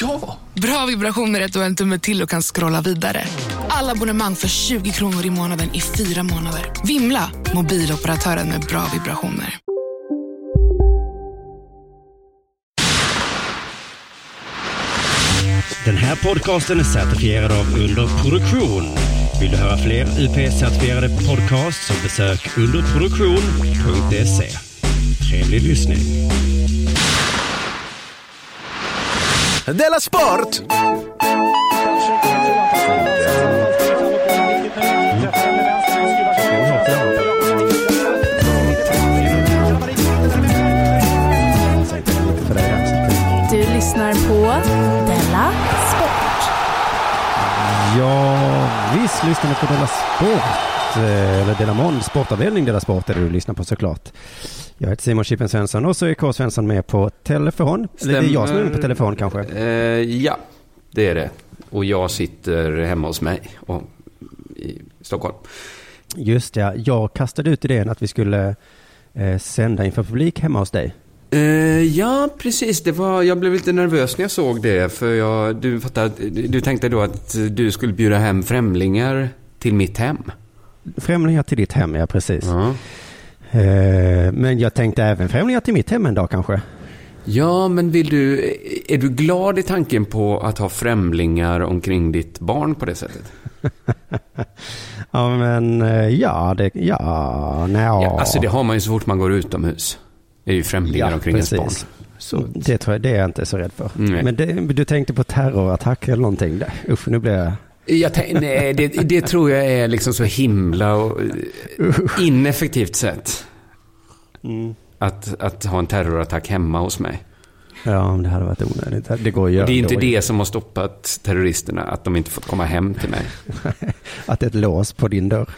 Ja! Bra vibrationer är att du har en tumme till och kan scrolla vidare. Alla abonnemang för 20 kronor i månaden i fyra månader. Vimla! Mobiloperatören med bra vibrationer. Den här podcasten är certifierad av Underproduktion. Vill du höra fler UP-certifierade podcasts så besök underproduktion.se. Trevlig lyssning. Della Sport! Du lyssnar på Della Sport. Ja, visst lyssnar ni på Della Sport. eh, Eller Della Mon, sportavdelning Della Sport är det du lyssnar på såklart. Jag heter Simon Chippen Svensson och så är K. Svensson med på telefon. Eller det är jag som är med på telefon kanske. Eh, ja, det är det. Och jag sitter hemma hos mig och, i Stockholm. Just ja, jag kastade ut idén att vi skulle eh, sända inför publik hemma hos dig. Eh, ja, precis. Det var, jag blev lite nervös när jag såg det. För jag, du, fattade, att- du tänkte då att du skulle bjuda hem främlingar till mitt hem. Främlingar till ditt hem, ja precis. Ja. Eh, men jag tänkte även främlingar till mitt hem en dag kanske. Ja, men vill du, är du glad i tanken på att ha främlingar omkring ditt barn på det sättet? Ja men eh, ja, det, ja, nej, Ja, alltså det har man ju så fort man går utomhus. Det är ju främlingar omkring ens barn. Så, Det tror jag, det är jag inte så rädd för. Nej. Men det, du tänkte på terrorattack eller någonting? Usch, nu blir jag... Jag tänk, nej, det, det tror jag är liksom så himla och ineffektivt sätt. Att, att ha en terrorattack hemma hos mig. Ja, om det hade varit onödigt. Det går att göra. Det är inte då. det som har stoppat terroristerna, att de inte fått komma hem till mig. Att det är ett lås på din dörr.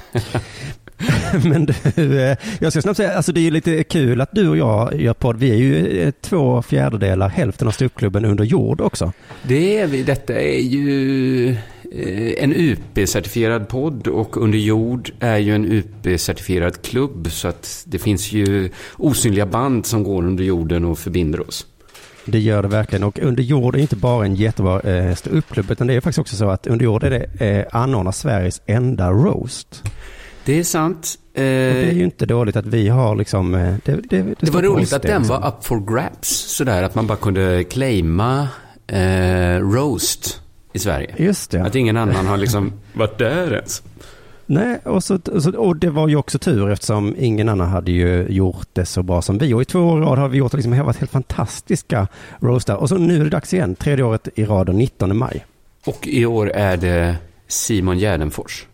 Men du, eh, jag ska snabbt säga, alltså det är ju lite kul att du och jag gör podd. Vi är ju eh, två fjärdedelar, hälften av ståuppklubben under jord också. Det är vi. Detta är ju en UP-certifierad podd och Under jord är ju en UP-certifierad klubb. Så att det finns ju osynliga band som går under jorden och förbinder oss. Det gör det verkligen. Och under jord är inte bara en jättebra eh, ståuppklubb, utan det är faktiskt också så att under jord är det eh, anordnar Sveriges enda roast. Det är sant. Eh, det är ju inte dåligt att vi har liksom... eh, Det, det, det, Det var roligt att den liksom. var up for grabs. Sådär att man bara kunde claima eh, roast i Sverige. Just det. Att ingen annan har liksom varit där ens. Nej, och, så, och, så, och det var ju också tur eftersom ingen annan hade ju gjort det så bra som vi. Och i två år i rad har vi gjort liksom, varit helt fantastiska roastar. Och så nu är det dags igen, tredje året i rad, den 19 maj. Och i år är det Simon Gärdenfors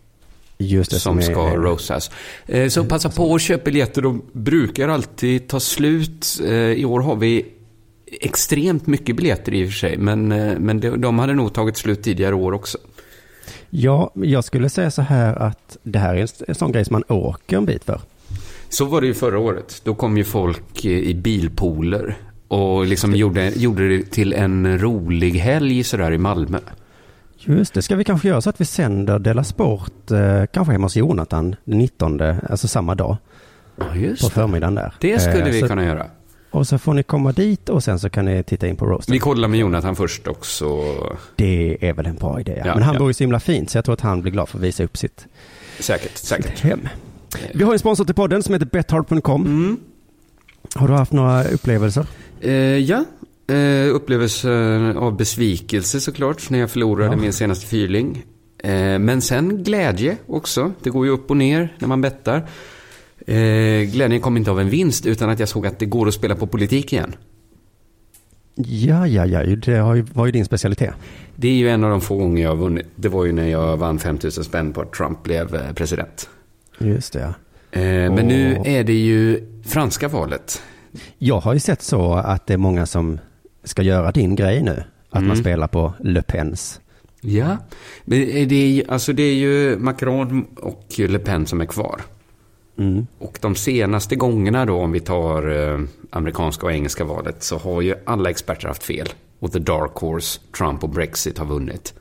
Just det, som är- ska roastas. Eh, så passa på att köpa biljetter. De brukar alltid ta slut. Eh, I år har vi extremt mycket biljetter i och för sig. Men, eh, men de, de hade nog tagit slut tidigare år också. Ja, jag skulle säga så här att det här är en, sån grej som man åker en bit för. Så var det ju förra året. Då kom ju folk eh, i bilpooler och liksom gjorde, gjorde det till en rolig helg sådär i Malmö. Just det, ska vi kanske göra så att vi sänder Dela Sport, eh, kanske hemma hos Jonathan den 19, alltså samma dag, Ja, på just det. förmiddagen där. Det skulle Eh, vi så, kunna göra. Och så får ni komma dit och sen så kan ni titta in på roasten. Vi kollar med Jonathan först också. Det är väl en bra idé. Ja. Men han ja. bor ju så himla fint så jag tror att han blir glad för att visa upp sitt, Säkert, sitt säkert. hem. Vi har en sponsor till podden som heter bethard.com. Mm. Har du haft några upplevelser? Eh, ja, eh, upplevelse av besvikelse såklart när jag förlorade Ja. min senaste fyrling. Eh, men sen glädje också. Det går ju upp och ner när man bettar. Eh, glädjen kom inte av en vinst utan att jag såg att det går att spela på politik igen. Ja, ja, ja, det var ju din specialitet. Det är ju en av de få gånger jag har vunnit. Det var ju när jag vann 5000 spänn på att Trump blev eh, president. Just det, ja. Eh, Men nu är det ju franska valet. Jag har ju sett så att det är många som ska göra din grej nu. Att man spelar på Le Pens. Ja, men det är, alltså det är ju Macron och Le Pen som är kvar. Mm. Och de senaste gångerna då, om vi tar eh, amerikanska och engelska valet, så har ju alla experter haft fel. Och the dark horse, Trump och Brexit har vunnit.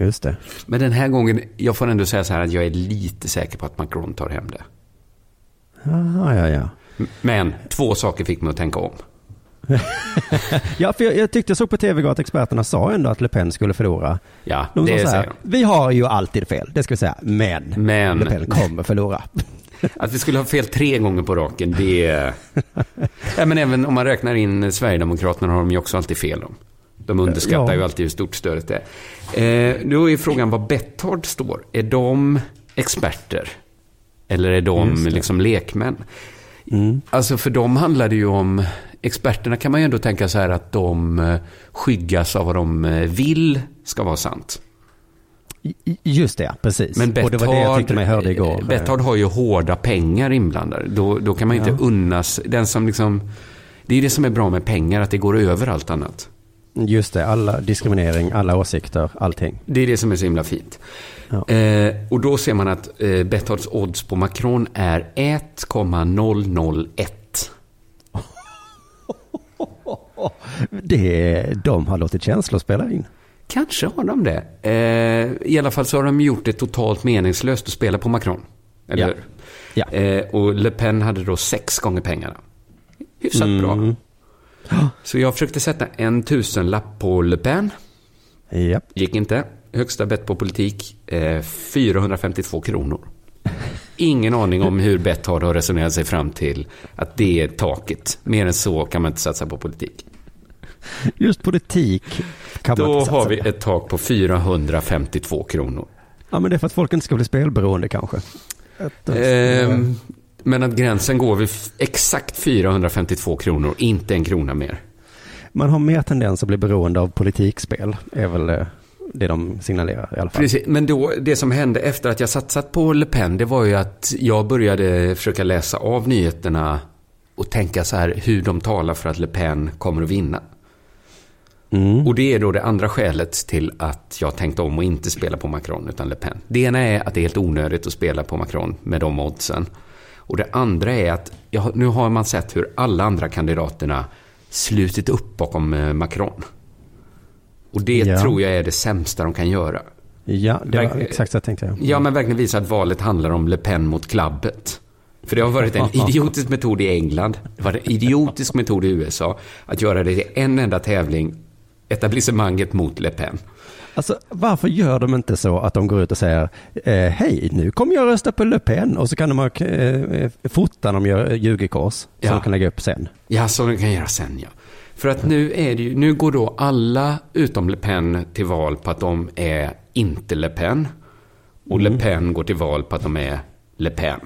Just det. Men den här gången, jag får ändå säga så här att jag är lite säker på att Macron tar hem det. Aha, ja, ja. Men två saker fick mig att tänka om. Ja, för jag, jag tyckte jag såg på tv igår att experterna sa ändå att Le Pen skulle förlora. Ja, De det sa så säger här, de. vi har ju alltid fel, det ska vi säga, men, Men- Le Pen kommer förlora. Att vi skulle ha fel tre gånger på raken, det... ja, men även om man räknar in Sverigedemokraterna har de ju också alltid fel om. De underskattar Ja. ju alltid hur stort stödet är. Eh, då är frågan vad Betthard står. Är de experter? Eller är de liksom lekmän? Mm. Alltså för dem handlar det ju om... Experterna kan man ju ändå tänka så här att de eh, skyggas av vad de eh, vill ska vara sant. Just det, precis. Men Och det var det jag tyckte mig hörde igår. Betthard har ju hårda pengar inblandade. Då, då kan man inte Ja. unnas... Den som liksom... Det är det som är bra med pengar, att det går över allt annat. Just det, alla diskriminering, alla åsikter, allting. Det är det som är så himla fint. Ja. Eh, och då ser man att eh, Bethards odds på Macron är 1,001. Det, de har låtit känslor spela in. Kanske har de det. Eh, I alla fall så har de gjort det totalt meningslöst att spela på Macron. Eller Ja. hur? Ja. Eh, och Le Pen hade då sex gånger pengarna. Hyfsat bra. Mm. Så jag försökte sätta en tusenlapp på Le Pen. Ja. Gick inte. Högsta bett på politik, eh, 452 kronor. Ingen aning om hur Betthard har resonerat sig fram till att det är taket. Mer än så kan man inte satsa på politik. Just politik kan Då har vi ett tak på 452 kronor. Ja, men det är för att folk inte ska bli spelberoende kanske. Eh, Ehm, men att gränsen går vid exakt 452 kronor, inte en krona mer. Man har mer tendens att bli beroende av politikspel, är väl eh, det de signalerar i alla fall. Precis, men då, det som hände efter att jag satsat på Le Pen, det var ju att jag började försöka läsa av nyheterna och tänka så här hur de talar för att Le Pen kommer att vinna. Mm. Och det är då det andra skälet till att jag tänkte om och inte spela på Macron utan Le Pen. Det ena är att det är helt onödigt att spela på Macron med de oddsen. Och det andra är att ja, nu har man sett hur alla andra kandidaterna slutit upp bakom eh, Macron. Och det Ja. tror jag är det sämsta de kan göra. Ja, det var Verk- exakt så jag tänkte. Ja, men verkligen visa att valet handlar om Le Pen mot klabbet. För det har varit en idiotisk metod i England, det var en idiotisk metod i USA, att göra det till en enda tävling, etablissemanget mot Le Pen. Alltså, varför gör de inte så att de går ut och säger eh, hej, nu kommer jag rösta på Le Pen och så kan de ha eh, fota när de gör ljugekors som Ja. de kan lägga upp sen. Ja, så de kan göra sen ja. För att nu är det ju, nu går då alla utom Le Pen till val på att de är inte Le Pen. Och Le Pen går till val på att de är Le Pen.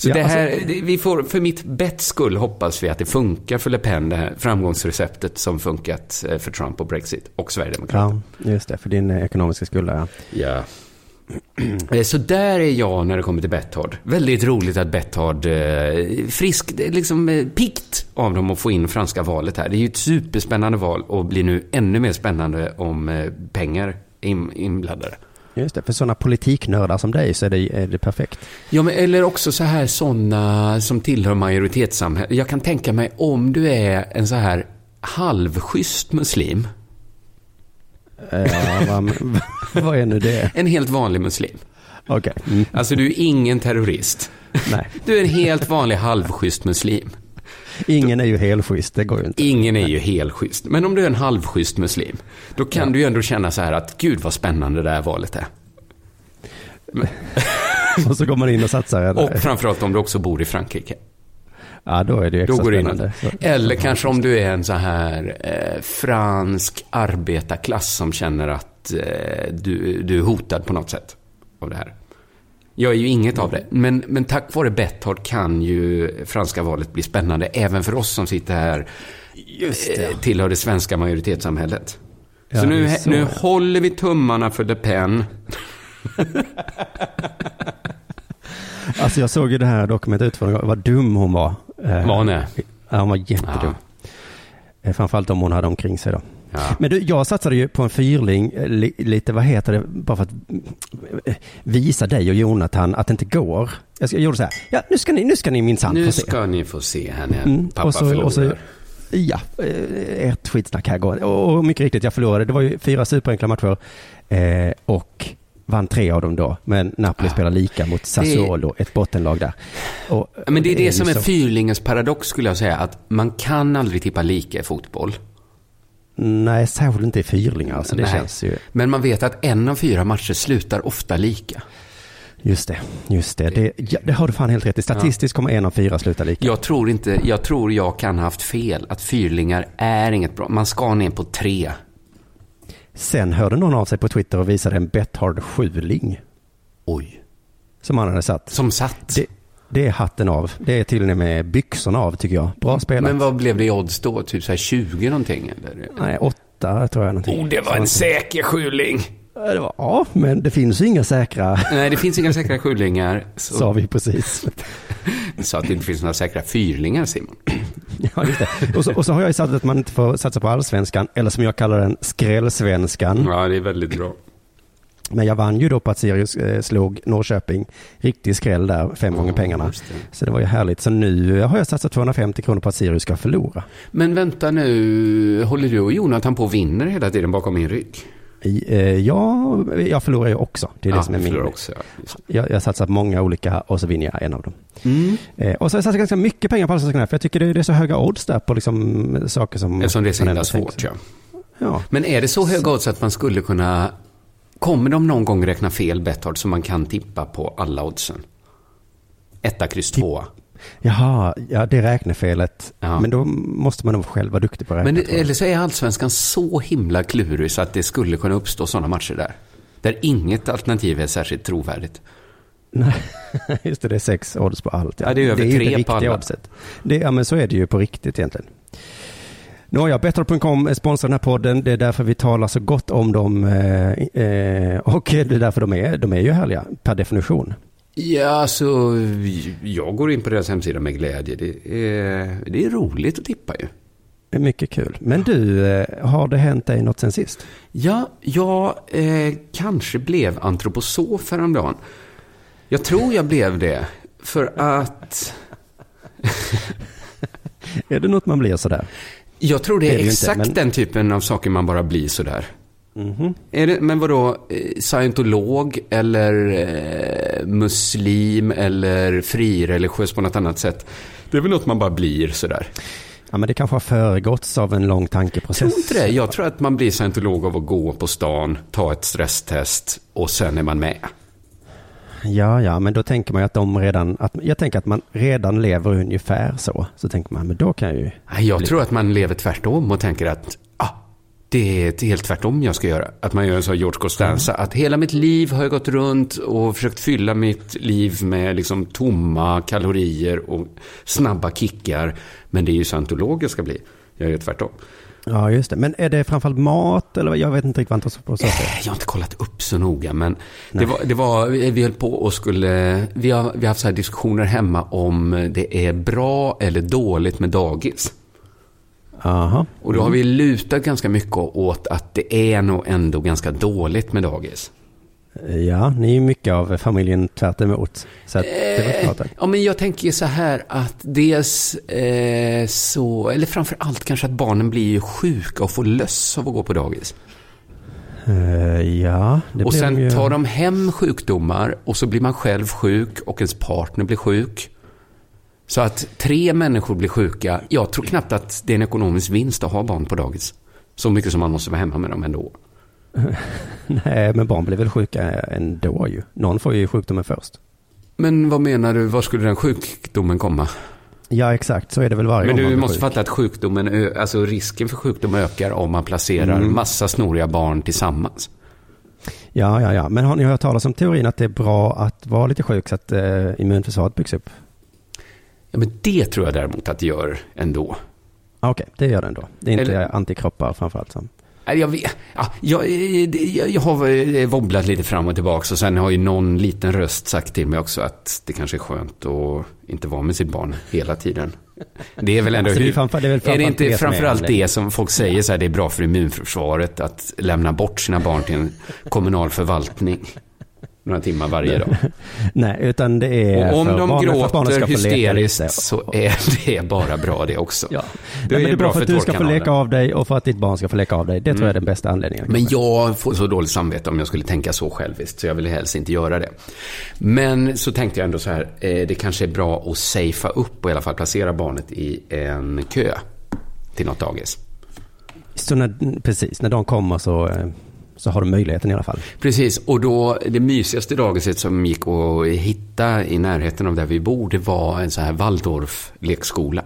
Så Ja, det här, alltså- det- vi får, för mitt betts skull hoppas vi att det funkar för Le Pen, det här framgångsreceptet som funkat eh, för Trump och Brexit och Sverigedemokraterna. Ja, just det, för din eh, ekonomiska skulder. Ja. Ja. Eh, Så där är jag när det kommer till Betthard. Väldigt roligt att Betthard, frisk, liksom pikt av dem att få in franska valet här. Det är ju ett superspännande val och blir nu ännu mer spännande om pengar är in, inblandade. Just det, för sådana politiknördar som dig så är det, är det perfekt. Ja, men eller också så här sådana som tillhör majoritetssamhället. Jag kan tänka mig om du är en så här halvschysst muslim, Eh, vad, vad är nu det? en helt vanlig muslim. Okej, mm, Alltså du är ingen terrorist. nej. Du är en helt vanlig halvschysst muslim. Ingen är ju helschysst, det går ju inte. Ingen är ju helschysst. Men om du är en halvschysst muslim, då kan du ju ändå känna så här att gud vad spännande det här valet är. Och så går man in och satsar. Och framförallt om du också bor i Frankrike. ja, då är det ju Då extra går det in. spännande. Så- Eller kanske om du är en så här eh, fransk arbetarklass som känner att eh, du, du är hotad på något sätt av det här. Jag är ju inget av det. Men, men tack vare Betthard kan ju franska valet bli spännande även för oss som sitter här Just det. eh, tillhör det svenska majoritetssamhället. Ja, så det nu, så, nu ja. håller vi tummarna för Le Pen. Alltså jag såg ju det här dokumentet utfrågningen, vad dum hon var. Eh, Var hon är? Ja, hon var jättedum. Eh, Framförallt om hon hade omkring sig då. Ja. Men du, jag satsade ju på en fyrling, eh, li, lite, vad heter det, bara för att eh, visa dig och Jonathan att det inte går. Jag, gjorde så här, ja nu ska ni, nu ska ni minsann Nu få se. ska ni få se här när Mm, pappa och så- förlorar. och så- Ja, eh, ett skitsnack här går. Och, mycket riktigt, jag förlorade. Det var ju fyra superenkla matcher eh, och vann tre av dem då. Men Napoli Ah. spelar lika mot Sassuolo, ett bottenlag där. Och, Ja, Men det är det, ju som är så- fyrlingens paradox skulle jag säga, att man kan aldrig tippa lika i fotboll. Nej, särskilt inte i fyrlingar. Alltså det Nej. känns ju... Men man vet att en av fyra matcher slutar ofta lika. Just det, just det. Det, ja, det har du fan helt rätt i. Statistiskt kommer en av fyra sluta lika. Jag tror inte, jag tror jag kan ha haft fel, att fyrlingar är inget bra. Man ska ner på tre. Sen hörde någon av sig på Twitter och visade en Bethard sjuling Oj. som han hade satt. Som satt. Det, det är hatten av. Det är till och med byxorna av tycker jag. Bra spelat. Men vad blev det i odds då? Typ så här 20 någonting eller? Nej, åtta tror jag någonting. Oh, det var en säker sjuling. Ja, det var, ja, men det finns ju inga säkra, Nej, det finns inga säkra sjulingar. Så, sa vi precis. Du sa att det inte finns några säkra fyrlingar, Simon. Ja, just det. Och, så, och så har jag ju sagt att man inte får satsa på allsvenskan, eller som jag kallar den, skrällsvenskan. Ja, det är väldigt bra. Men jag vann ju då på att Sirius eh, slog Norrköping. Riktig skräll där, fem gånger pengarna. det. Så det var ju härligt. Så nu har jag satsat 250 kronor på att Sirius ska förlora. Men vänta nu, håller du och Jonathan på och vinner hela tiden bakom min rygg? Eh, ja, jag förlorar ju också. Det är det ja, som är min också. Ja. Jag, jag satsar på många olika och så vinner jag en av dem. Mm. Eh, och så har jag satsat ganska mycket pengar på allsvenskan för jag tycker det, är så höga odds där på liksom saker som... Eftersom det är så himla svårt, ja. Ja. Men är det så höga odds att man skulle kunna... Kommer de någon gång räkna fel Betthard så man kan tippa på alla oddsen? Etta, kryss, tvåa. Jaha, ja det räknefelet. Ja. Men då måste man nog själv vara duktig på att räkna. Men det, eller så är allsvenskan så himla klurig så att det skulle kunna uppstå sådana matcher där. Där inget alternativ är särskilt trovärdigt. Nej, just det, det är sex odds på allt. Ja, det är över ju tre det på alla. oddset. Det, ja, men så är det ju på riktigt egentligen. Nåja, Betthard.com sponsrar den här podden. Det är därför vi talar så gott om dem. Eh, eh, och det är därför de är, de är ju härliga, per definition. Ja, alltså, jag går in på deras hemsida med glädje. Det är, det är roligt att tippa ju. Mycket kul. Men du, eh, har det hänt dig något sen sist? Ja, jag eh, kanske blev antroposof häromdagen. Jag tror jag blev det. För att Är det något man blir sådär? Jag tror det Det är, är det ju inte, exakt men- den typen av saker man bara blir sådär. Mhm. Är det, men vadå, eh, scientolog eller eh, muslim eller frireligiös på något annat sätt? Det är väl något man bara blir sådär. Ja, men det kanske har föregåtts av en lång tankeprocess. Jag tror inte det. Jag tror att man blir scientolog av att gå på stan, ta ett stresstest och sen är man med. Ja, ja, men då tänker man ju att de redan, att, jag tänker att man redan lever ungefär så. Så tänker man, men då kan jag ju, Jag tror att man lever tvärtom och tänker att ah, det är helt tvärtom jag ska göra. Att man gör en sån George Costanza. Att hela mitt liv har jag gått runt och försökt fylla mitt liv med liksom tomma kalorier och snabba kickar. Men det är ju scientolog jag ska bli. Jag gör tvärtom. Ja just det. Men är det framförallt mat eller jag vet inte riktigt vad på så. Eh, Jag har inte kollat upp så noga, men det var, det var, vi höll på och skulle, vi har, vi har haft så här diskussioner hemma om det är bra eller dåligt med dagis. Aha. Och då har vi lutat ganska mycket åt att det är nog ändå ganska dåligt med dagis. Ja, ni är mycket av familjen tvärt emot. Så att det är väl klart. att- Ja, men jag tänker så här att dels eh, så, eller framför allt kanske att barnen blir ju sjuka och får löss av att gå på dagis. Eh, ja, det och sen de ju... tar de hem sjukdomar och så blir man själv sjuk och ens partner blir sjuk. Så att tre människor blir sjuka, jag tror knappt att det är en ekonomisk vinst att ha barn på dagis. Så mycket som man måste vara hemma med dem ändå. Nej, men barn blir väl sjuka ändå ju. Någon får ju sjukdomen först. Men vad menar du, var skulle den sjukdomen komma? Ja, exakt. Så är det väl varje Men gång man du måste sjuk. fatta att sjukdomen, alltså risken för sjukdom ökar om man placerar massa snoriga barn tillsammans. Ja, ja, ja. Men har ni hört talas om teorin att det är bra att vara lite sjuk så att eh, immunförsvaret byggs upp? Ja, men det tror jag däremot att det gör ändå. Okej, det gör den då. Det är inte Eller- antikroppar framförallt som... Nej, Jag, vet, ja, jag, jag, jag har eh, wobblat lite fram och tillbaka och sen har ju någon liten röst sagt till mig också att det kanske är skönt att inte vara med sitt barn hela tiden. Det är väl ändå... Alltså, det är hur- det är väl är det inte det som är framförallt anledningen. det som folk säger så här, det är bra för immunförsvaret att lämna bort sina barn till en kommunal förvaltning några timmar varje dag. Nej, utan det är Och om för de barnen, gråter ska få leka hysteriskt så är det bara bra det också. Ja. Det Nej, men det är bra för att du ska få leka av dig och för att ditt barn ska få leka av dig. Det tror jag är den bästa anledningen. Men jag får så dåligt samvete om jag skulle tänka så själviskt, så jag vill helst inte göra det. Men så tänkte jag ändå så här, eh, det kanske är bra att safea upp och i alla fall placera barnet i en kö till något dagis. Så när, precis, när de kommer så, eh, så har du möjligheten i alla fall. Precis, och då det mysigaste dagiset som gick att hitta i närheten av där vi bor, det var en så här Waldorf-lekskola.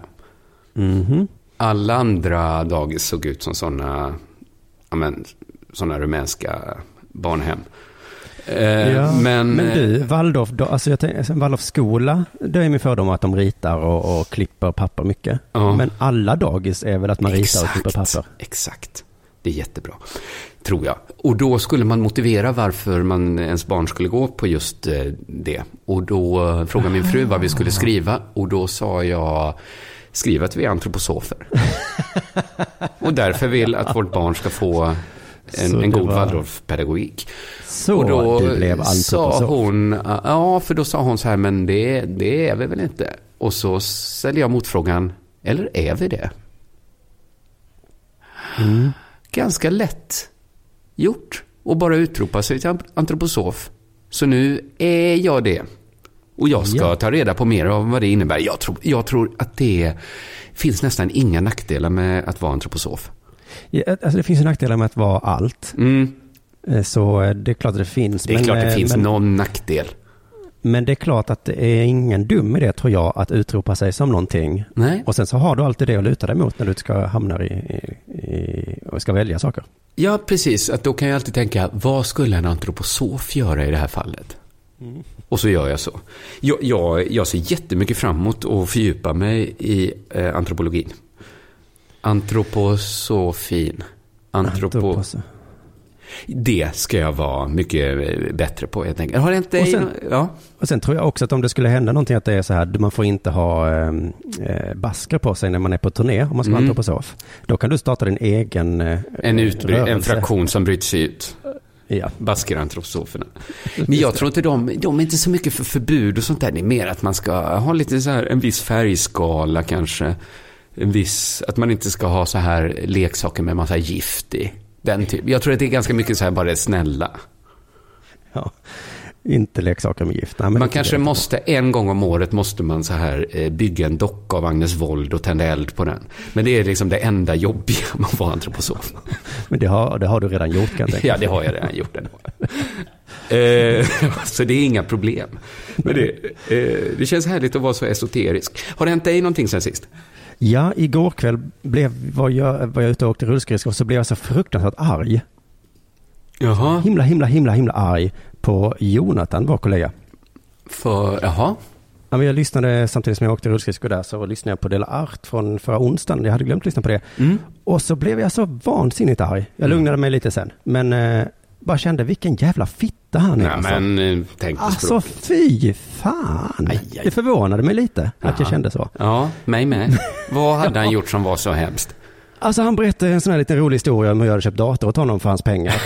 Mhm. Alla andra dagis såg ut som sådana, ja men, sådana rumänska barnhem. Eh, Ja, men, men du, Waldorf, då, alltså jag tänker, alltså, Waldorf skola, det är min fördom att de ritar och, och klipper papper mycket. Ja. Men alla dagis är väl att man ritar och klipper papper? Exakt. Det är jättebra. Tror jag. Och då skulle man motivera varför man, ens barn skulle gå på just eh, det. Och då eh, frågade min fru vad vi skulle skriva. Och då sa jag, skriv att vi är antroposofer. och därför vill att vårt barn ska få en, en god var- Waldorfpedagogik. Så och då du blev sa antroposof? hon, ja för då sa hon så här, men det, det är vi väl inte. Och så ställde jag motfrågan, eller är vi det? Mm. Ganska lätt gjort och bara utropa sig till antroposof. Så nu är jag det. Och jag ska Ja. ta reda på mer om vad det innebär. Jag tror, jag tror att det finns nästan inga nackdelar med att vara antroposof. Ja, alltså det finns ju nackdelar med att vara allt. Mm, Eh, Så eh, det är klart att det finns. det är men, klart det eh, finns men, någon nackdel. Men det är klart att det är ingen dum idé tror jag att utropa sig som någonting. Nej. Och sen så har du alltid det att luta dig mot när du ska hamna i, i, i och ska välja saker. Ja, precis. Att då kan jag alltid tänka, vad skulle en antroposof göra i det här fallet? Och så gör jag så. Jag, jag, jag ser jättemycket fram emot att fördjupa mig i eh, antropologin. Antroposofin. Antropo... Antropos- Det ska jag vara mycket eh, bättre på helt enkelt. Har det inte... Och sen- ja. Och sen tror jag också att om det skulle hända någonting att det är så här, man får inte ha eh, eh, basker på sig när man är på turné om man ska vara Mm. antroposof. Då kan du starta din egen eh, En, utbry- en rörelse. fraktion som bryter sig ut. Ja. Baskerantroposoferna. Men jag tror inte de, de är inte så mycket för förbud och sånt där. Det är mer att man ska ha lite så här, en viss färgskala kanske. En viss, att man inte ska ha så här leksaker med massa gift i. Den typ. Jag tror att det är ganska mycket så här bara det snälla. ja. Inte leksaker med gift. Nej, Man kanske det. måste, en gång om året måste man så här eh, bygga en docka av Agnes Wold och tända eld på den. Men det är liksom det enda jobbiga att vara antroposof. Men det har, det har du redan gjort kan jag tänka. Ja, det har jag redan gjort. Eh, så det är inga problem. Men det, eh, det känns härligt att vara så esoterisk. Har det hänt dig någonting sen sist? Ja, igår kväll blev, var, jag, var jag ute och åkte rullskridskor och så blev jag så fruktansvärt arg. Jaha. Himla, himla, himla, himla arg på Jonathan, vår kollega. För, jaha. Ja, men jag lyssnade samtidigt som jag åkte rullskridskor där så lyssnade jag på Dela Art från förra onsdagen. Jag hade glömt lyssna på det. Mm. Och så blev jag så vansinnigt arg. Jag lugnade mig lite sen. Men eh, bara kände vilken jävla fitta han. Ja, alltså. men eh, tänk på Alltså språk. fy fan. Aj, aj. Det förvånade mig lite att jag kände så. Ja, mig med. Vad hade han gjort som var så hemskt? Alltså han berättade en sån här liten rolig historia om hur jag hade köpt dator åt honom för hans pengar.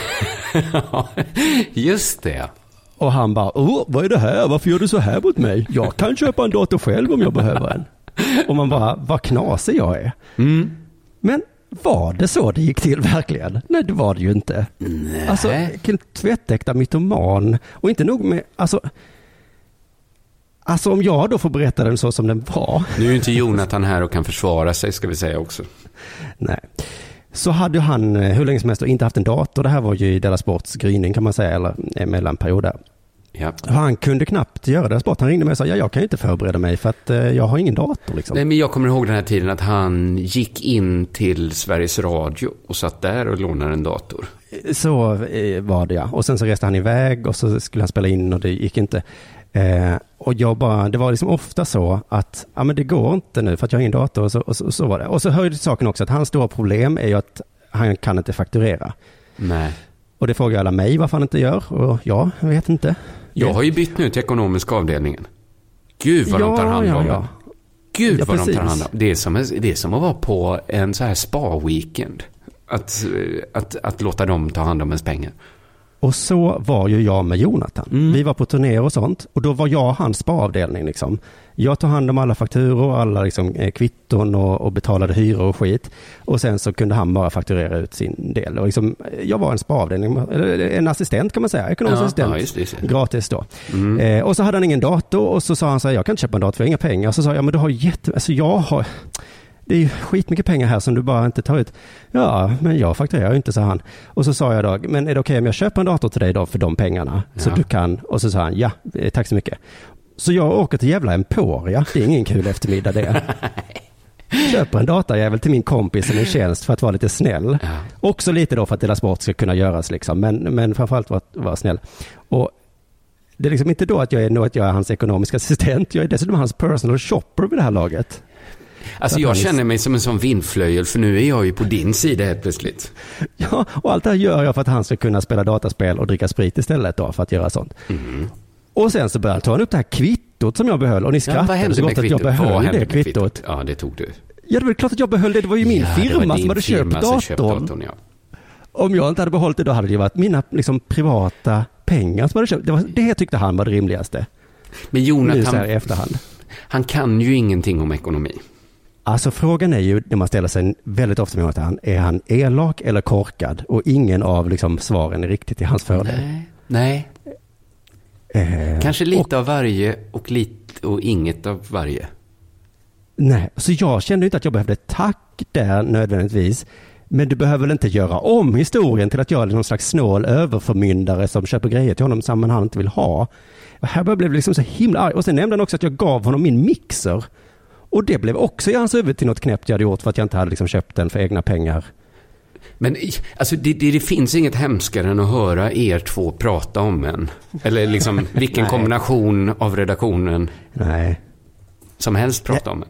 Just det. Och han bara, åh, vad är det här? Varför gör du så här mot mig? Jag kan köpa en dator själv om jag behöver en. Och man bara, vad knasig jag är. Mm. Men var det så det gick till verkligen? Nej, det var det ju inte. Nej. Alltså, vilken tvättäkta mytoman. Och inte nog med, alltså, alltså om jag då får berätta den så som den var. Nu är ju inte Jonathan här och kan försvara sig, ska vi säga också. Nej. Så hade han eh, hur länge som helst inte haft en dator. Det här var ju i Della Sports gryning kan man säga, eller en mellanperiod där. Ja. Han kunde knappt göra Della Sport. Han ringde mig och sa, ja jag kan ju inte förbereda mig för att eh, jag har ingen dator liksom. Nej, men jag kommer ihåg den här tiden att han gick in till Sveriges Radio och satt där och lånade en dator. Så eh, var det ja. Och sen så reste han iväg och så skulle han spela in och det gick inte. Eh, och jag bara, det var liksom ofta så att, ja men det går inte nu för att jag har ingen dator och så, och så, och så var det. Och så hör ju till saken också att hans stora problem är ju att han kan inte fakturera. Nej. Och det frågar alla mig varför han inte gör och ja, jag vet inte. Jag har ju bytt nu till ekonomiska avdelningen. Gud vad de tar hand om ja, ja. Gud Ja, vad de precis. tar hand om. Det är som, det är som att vara på en så här spa-weekend. Att, eh, att, att låta dem ta hand om ens pengar. Och så var ju jag med Jonathan. Mm. Vi var på turné och sånt och då var jag hans sparavdelning liksom. Jag tog hand om alla fakturor, alla liksom, eh, kvitton och, och betalade hyror och skit. Och sen så kunde han bara fakturera ut sin del. Och liksom, eh, jag var en sparavdelning, eller en assistent kan man säga, ekonomisk Ja, assistent. ja, just det, just det. Gratis då. Mm. Eh, och så hade han ingen dator och så sa han så här, jag kan inte köpa en dator för jag har inga pengar. Och så sa jag, ja men du har jätte, alltså jag har, det är ju skitmycket pengar här som du bara inte tar ut. Ja, men jag fakturerar ju inte, sa han. Och så sa jag då, men är det okej om jag köper en dator till dig då för de pengarna? Så Ja. du kan, och så sa han, ja, eh, tack så mycket. Så jag åker till jävla Emporia, det är ingen kul eftermiddag det. Köper en datajävel till min kompis som en tjänst för att vara lite snäll. Ja. Också lite då för att Dela Sport ska kunna göras liksom, men, men framförallt vara vara snäll. Och det är liksom inte då att jag är, att jag är hans ekonomiska assistent, jag är dessutom hans personal shopper vid det här laget. Alltså jag känner mig som en sån vindflöjel för nu är jag ju på din sida helt plötsligt. Ja, och allt det här gör jag för att han ska kunna spela dataspel och dricka sprit istället då, för att göra sånt. Mm. Och sen så började han ta upp det här kvittot som jag behöll och ni Ja, skrattade vad hände så gott att jag kvittot? Behöll det med kvittot. Ja, det tog du. Ja, det var klart att jag behöll det. Det var ju min Ja, firma som hade köpt som köpt datorn. datorn ja. Om jag inte hade behållit det då hade det ju varit mina liksom, privata pengar som hade köpt. Det, var, det tyckte han var det rimligaste. Men Nu så här i Jonathan, efterhand. han kan ju ingenting om ekonomi. Alltså frågan är ju, när man ställer sig väldigt ofta med Jonathan, är han elak eller korkad? Och ingen av liksom, svaren är riktigt i hans fördel. Nej. Nej, Eh, kanske lite av varje och lite och inget av varje. Nej, så jag kände inte att jag behövde tack där nödvändigtvis. Men du behöver väl inte göra om historien till att jag är någon slags snål överförmyndare som köper grejer till honom som han inte vill ha. Och här blev jag liksom så himla arg. Och sen nämnde han också att jag gav honom min mixer. Och det blev också i hans huvud till något knäppt jag hade gjort för att jag inte hade liksom köpt den för egna pengar. Men alltså, det, det, det finns inget hemskare än att höra er två prata om en. Eller liksom vilken kombination av redaktionen Nej. som helst prata om en.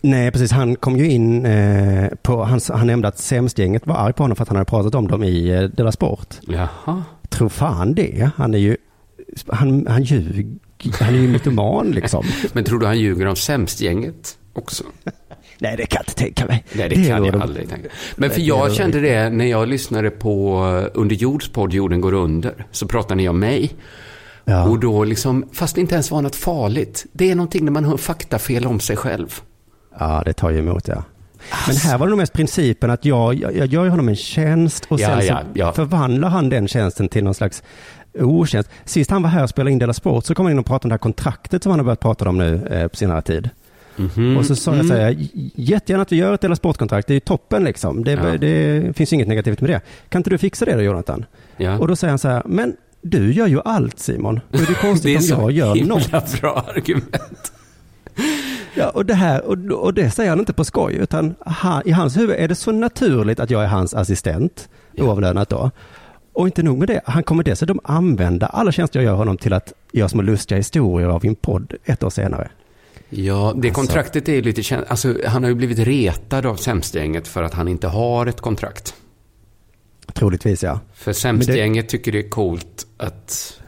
Nej, precis. Han kom ju in på, på, han, han nämnde att Sämstgänget var arg på honom för att han hade pratat om dem i eh, Della Sport. Jaha. Tror fan det. Han är ju, han, han ljuger, han är ju mytoman liksom. Men tror du han ljuger om sämstgänget också? Nej, det kan jag inte tänka mig. Nej, det, kan är jag nog- aldrig tänka. Men för det jag kände det när jag lyssnade på eh, Under jords podd Jorden går under. Så pratade ni om mig. Ja. Och då liksom, fast det inte ens var något farligt. Det är någonting när man hör faktafel om sig själv. ja, det tar ju emot ja. Men här var det nog mest principen att jag, jag, jag gör honom en tjänst och Ja, sen ja, så ja. förvandlar han den tjänsten till någon slags otjänst. Sist han var här och spelade in Della Sport så kom han in och pratade om det här kontraktet som han har börjat prata om nu eh, på senare tid. Mhm. Och så sa jag så här, "J- jättegärna att vi gör ett Della Sport-kontrakt, det är ju toppen liksom. Det, Ja. det finns inget negativt med det. Kan inte du fixa det då Jonathan? Ja. Och då säger han så här, men du gör ju allt Simon. Då är det det är konstigt om så jag gör något. bra argument. Ja, och, det här, och, och det säger han inte på skoj, utan han, i hans huvud är det så naturligt att jag är hans assistent, oavlönat då. Och inte nog med det, han kommer dessutom använda alla tjänster jag gör honom till att göra små lustiga historier av min podd ett år senare. Ja, det kontraktet är lite känt. Alltså, han har ju blivit retad av sämstgänget för att han inte har ett kontrakt. Troligtvis ja. För sämstgänget tycker det är coolt att...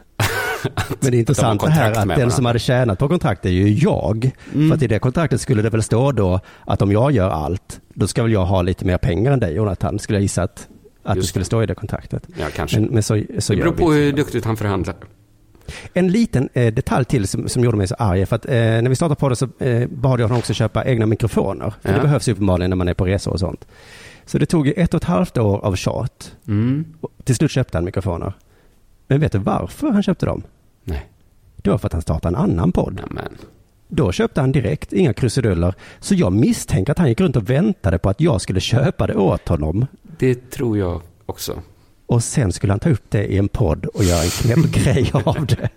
att Men det är intressant de det här kontrakt att den som hade tjänat på kontraktet är ju jag. Mm. För att i det kontraktet skulle det väl stå då att om jag gör allt, då ska väl jag ha lite mer pengar än dig Jonathan, skulle jag gissa att, att det Just skulle stå i det kontraktet. Ja, kanske. Men, men så, så det beror på hur duktigt han förhandlar. En liten eh, detalj till som, som gjorde mig så arg, för att eh, när vi startade podden så eh, bad jag honom också köpa egna mikrofoner. För Ja. det behövs uppenbarligen när man är på resor och sånt. Så det tog ett och ett halvt år av tjat. Mm. Till slut köpte han mikrofoner. Men vet du varför han köpte dem? Nej, Det var för att han startade en annan podd. nämen. Då köpte han direkt, inga krusiduller. Så jag misstänker att han gick runt och väntade på att jag skulle köpa det åt honom. Det tror jag också. Och sen skulle han ta upp det i en podd och göra en knäpp grej av det.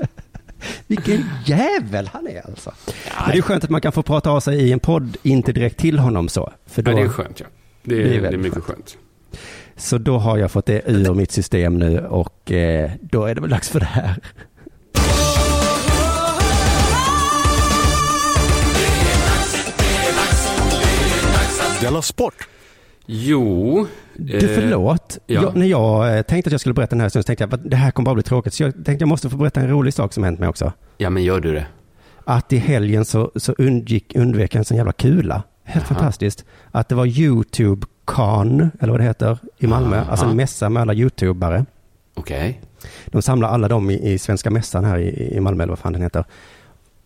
Vilken jävel han är alltså. Men det är skönt att man kan få prata av sig i en podd, inte direkt till honom så. För då, Ja, det är skönt, ja. Det är, Det är det är, väldigt mycket skönt. Så då har jag fått det ur mitt system nu och eh, då är det väl dags för det här. Della Sport! Jo. Du, eh, förlåt. ja. Jag, när jag eh, tänkte att jag skulle berätta den här så tänkte jag att det här kommer bara bli tråkigt. Så jag tänkte jag måste få berätta en rolig sak som hänt mig också. Ja, men gör du det? Att i helgen så, så undgick, undvek jag en sån jävla kula. Helt Jaha. fantastiskt. Att det var YouTube Con, eller vad det heter, i Malmö. Aha. Alltså en mässa med alla YouTubare. Okej. De samlar alla dem i, i Svenska Mässan här i, i Malmö, eller vad fan den heter.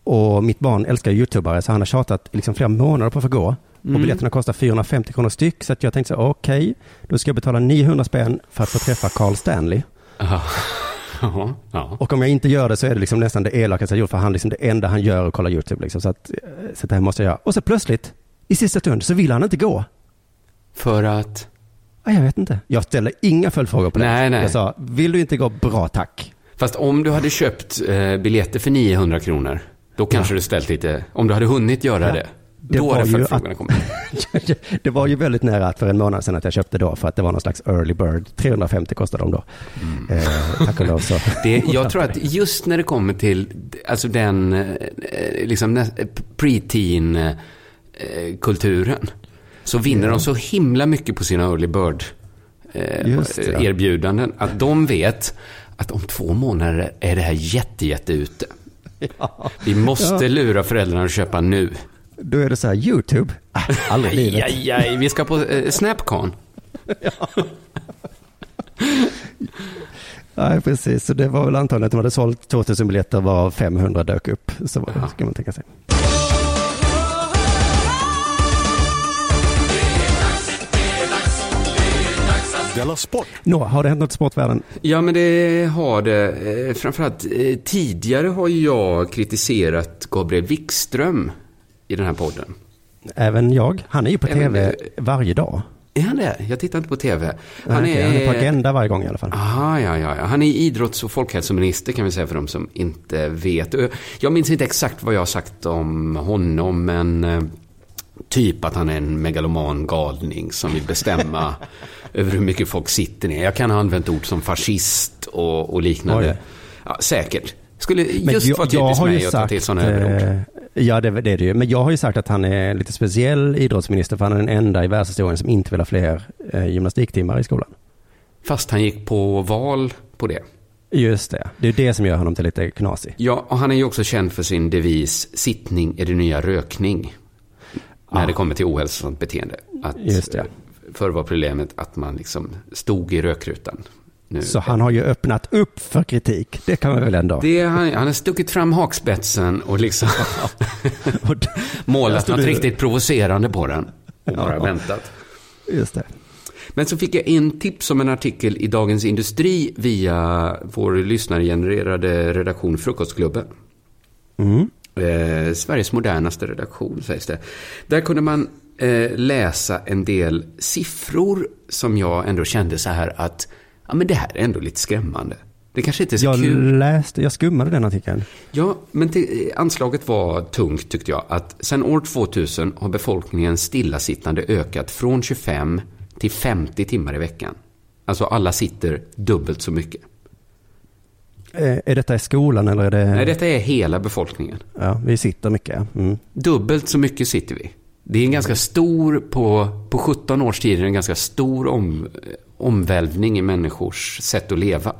Och mitt barn älskar YouTubare, så han har tjatat liksom flera månader på att få gå. Mm. Och biljetterna kostar 450 kronor styck, så att jag tänkte så okej, då ska jag betala 900 spänn för att få träffa Carl Stanley. Aha. Ja. ja. Och om jag inte gör det så är det liksom nästan det elakaste jag gjort, för han liksom det enda han gör är att kolla YouTube. Liksom, så, att, eh, så det här måste jag göra. Och så plötsligt, i sista stund, så vill han inte gå. För att... Ja, jag vet inte. Jag ställer inga följdfrågor på det. Nej, nej. Jag sa, vill du inte gå? Bra, tack. Fast om du hade köpt eh, biljetter för 900 kronor, då kanske du ställt lite... Om du hade hunnit göra Ja. det, Det då var ju följdfrågorna att- kommit. det var ju väldigt nära att för en månad sedan att jag köpte då, för att det var någon slags early bird. 350 kostade de då. Mm. Eh, tack och lov så. Det, jag tror att just när det kommer till alltså den eh, liksom, pre-teen eh, kulturen så vinner de så himla mycket på sina early bird eh, det, ja. erbjudanden att de vet att om två månader är det här jätte, jätte ute. Vi måste Ja. lura föräldrarna att köpa nu. Då är det så här, YouTube? Ah, aldrig i livet. Aj, aj, vi ska på eh, Snapcon. Nej, precis. Så det var väl antagligen att de hade sålt 2000 biljetter var 500 dök upp. Så var det, ska man tänka sig. Sport! Nå, har det hänt något i sportvärlden? Ja, men det har det. Eh, Framförallt eh, tidigare har jag kritiserat Gabriel Wikström i den här podden. Även jag. Han är ju på Även tv du. varje dag. Är han det? Jag tittar inte på TV. Han, Han är... han är på. Agenda varje gång i alla fall. Aha, ja, ja, ja. Han är idrotts och folkhälsominister kan vi säga för de som inte vet. Jag minns inte exakt vad jag har sagt om honom, men eh, typ att han är en megaloman galning som vill bestämma över hur mycket folk sitter ner. Jag kan ha använt ord som fascist och, och liknande. Ja, säkert. Skulle just vara typiskt mig att ta till sådana överord. Ja, det, det är det ju. Men jag har ju sagt att han är lite speciell idrottsminister, för han är den enda i världshistorien som inte vill ha fler eh, gymnastiktimmar i skolan. Fast han gick på val på det. Just det. Det är det som gör honom till lite knasig. Ja, och han är ju också känd för sin devis sittning är det nya rökning. När Ah. det kommer till ohälsosamt beteende. Att, Just det. Förr var problemet att man liksom stod i rökrutan. Nu, Så han har ju öppnat upp för kritik. Det kan man väl ändå. det, han, han har stuckit fram hakspetsen och liksom Och målat något riktigt provocerande på den. Och bara Ja. väntat. Just det. Men så fick jag en tips om en artikel i Dagens Industri via vår lyssnargenererade redaktion Frukostklubben. Mm. Eh, Sveriges modernaste redaktion sägs det. Där kunde man eh, läsa en del siffror som jag ändå kände så här att ja, men det här är ändå lite skrämmande. Det kanske inte är så Jag kul. läste, jag skummade den artikeln. Ja, men till, anslaget var tungt tyckte jag. Att sen år 2000 har befolkningen stillasittande ökat från 25 till 50 timmar i veckan. Alltså alla sitter dubbelt så mycket. Eh, Är detta i skolan eller är det... Nej, detta är hela befolkningen. Ja, vi sitter mycket. Mm. Dubbelt så mycket sitter vi. Det är en ganska stor, på, på 17 års tid, är en ganska stor om, omvälvning i människors sätt att leva.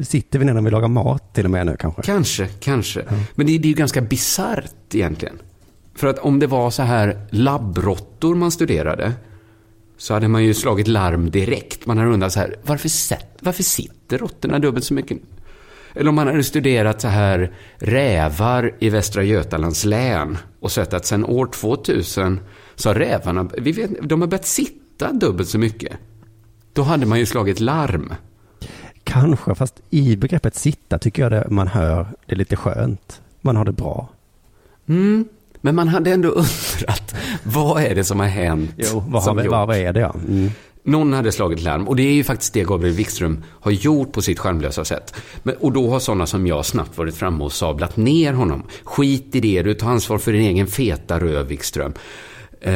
Sitter vi ner när vi lagar mat till och med nu kanske? Kanske, kanske. Men det, det är ju ganska bisarrt egentligen. För att om det var så här labbråttor man studerade så hade man ju slagit larm direkt. Man hade undrat så här, varför, varför sitter råttorna dubbelt så mycket? Eller om man hade studerat så här rävar i Västra Götalands län och sett att sedan år 2000 så har rävarna, vi vet, de har börjat sitta dubbelt så mycket. Då hade man ju slagit larm. Kanske, fast i begreppet sitta tycker jag det man hör det är lite skönt. Man har det bra. Mm. Men man hade ändå undrat, vad är det som har hänt? Jo, vad, har vi, vad, är det ja? Mm. Någon hade slagit larm och det är ju faktiskt det Gabriel Wikström har gjort på sitt charmlösa sätt. Men, och då har sådana som jag snabbt varit framme och sablat ner honom. Skit i det, du tar ansvar för din egen feta röv Wikström. Eh,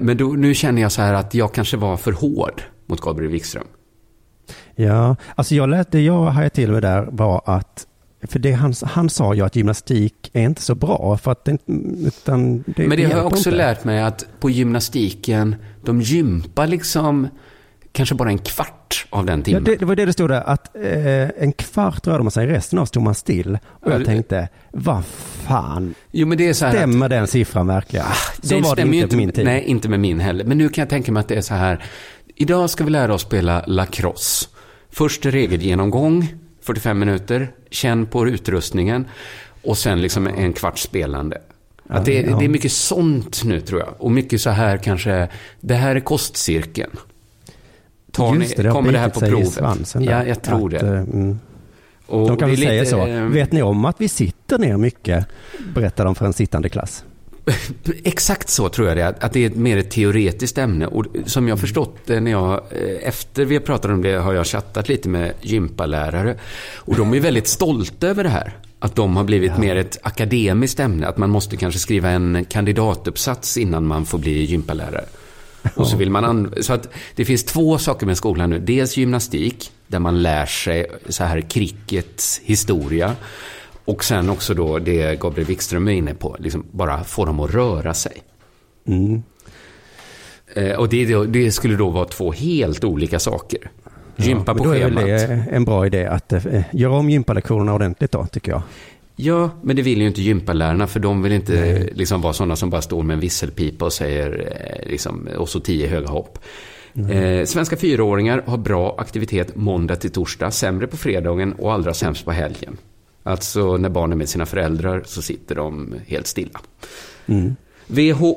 men då, nu känner jag så här att jag kanske var för hård mot Gabriel Wikström. Ja, alltså jag lät, det jag hajade till med där var att för det han, han sa ju att gymnastik är inte så bra. För att det, utan det, Men det har jag också inte. lärt mig att på gymnastiken, de gympar liksom kanske bara en kvart av den Ja, timmen. det, det var det det stod där, att eh, en kvart rörde man sig, resten av stod man still. Och Ja, jag tänkte, vad fan, Jo, men det är så här att- stämmer den siffran verkligen? så det var det stämmer ju inte på min tid. Nej, inte med min heller. Men nu kan jag tänka mig att det är så här. Idag ska vi lära oss spela lacrosse. Först regelgenomgång, 45 minuter. Känn på utrustningen. Och sen liksom en kvart spelande. Att det, Ja. det är mycket sånt nu tror jag. Och mycket så här kanske, det här är kostcirkeln. Tar Just det, det har kommer det här på provet? Ja, jag tror Att, det. eh, Mm. Och De är säger lite, så. eh, Vet ni om att vi sitter ner mycket? Berättar de för en sittande klass. Exakt så tror jag det är, att det är ett mer ett teoretiskt ämne. Och som jag förstått det när jag, eh, efter vi pratade om det, har jag chattat lite med gympalärare. Och de är väldigt stolta över det här. Att de har blivit mer ett akademiskt ämne. Att man måste kanske skriva en kandidatuppsats innan man får bli gympalärare. Och så vill man an- så att det finns två saker med skolan nu. Dels gymnastik, där man lär sig så här crickets historia. Och sen också då det Gabriel Wikström är inne på, liksom bara få dem att röra sig. Mm. Eh, och det, det, skulle då vara två helt olika saker. Gympa Men på då är väl schemat. det en bra idé att eh, göra om gympalektionerna ordentligt då, tycker jag. Ja, men det vill ju inte gympalärarna för de vill inte liksom vara sådana som bara står med en visselpipa och säger eh, liksom, och så tio höga hopp. Eh, svenska fyraåringar har bra aktivitet måndag till torsdag, sämre på fredagen och allra sämst på helgen. Alltså när barnen är med sina föräldrar så sitter de helt stilla. Mm. WHO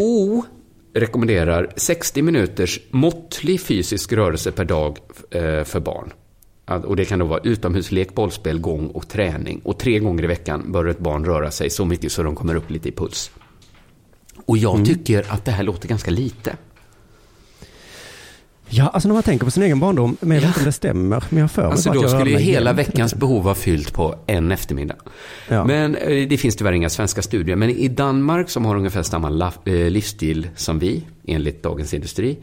O rekommenderar 60 minuters måttlig fysisk rörelse per dag eh, för barn. Och det kan då vara utomhuslek, bollspel, gång och träning. Och tre gånger i veckan bör ett barn röra sig så mycket så de kommer upp lite i puls. Och jag tycker att det här låter ganska lite. Ja, alltså när man tänker på sin egen barndom, men jag vet inte om det stämmer, men jag för mig Alltså då jag skulle ju hela jämt. veckans behov vara fyllt på en eftermiddag. Ja. Men eh, det finns tyvärr inga svenska studier. Men i Danmark som har ungefär samma eh, livsstil som vi, enligt Dagens Industri,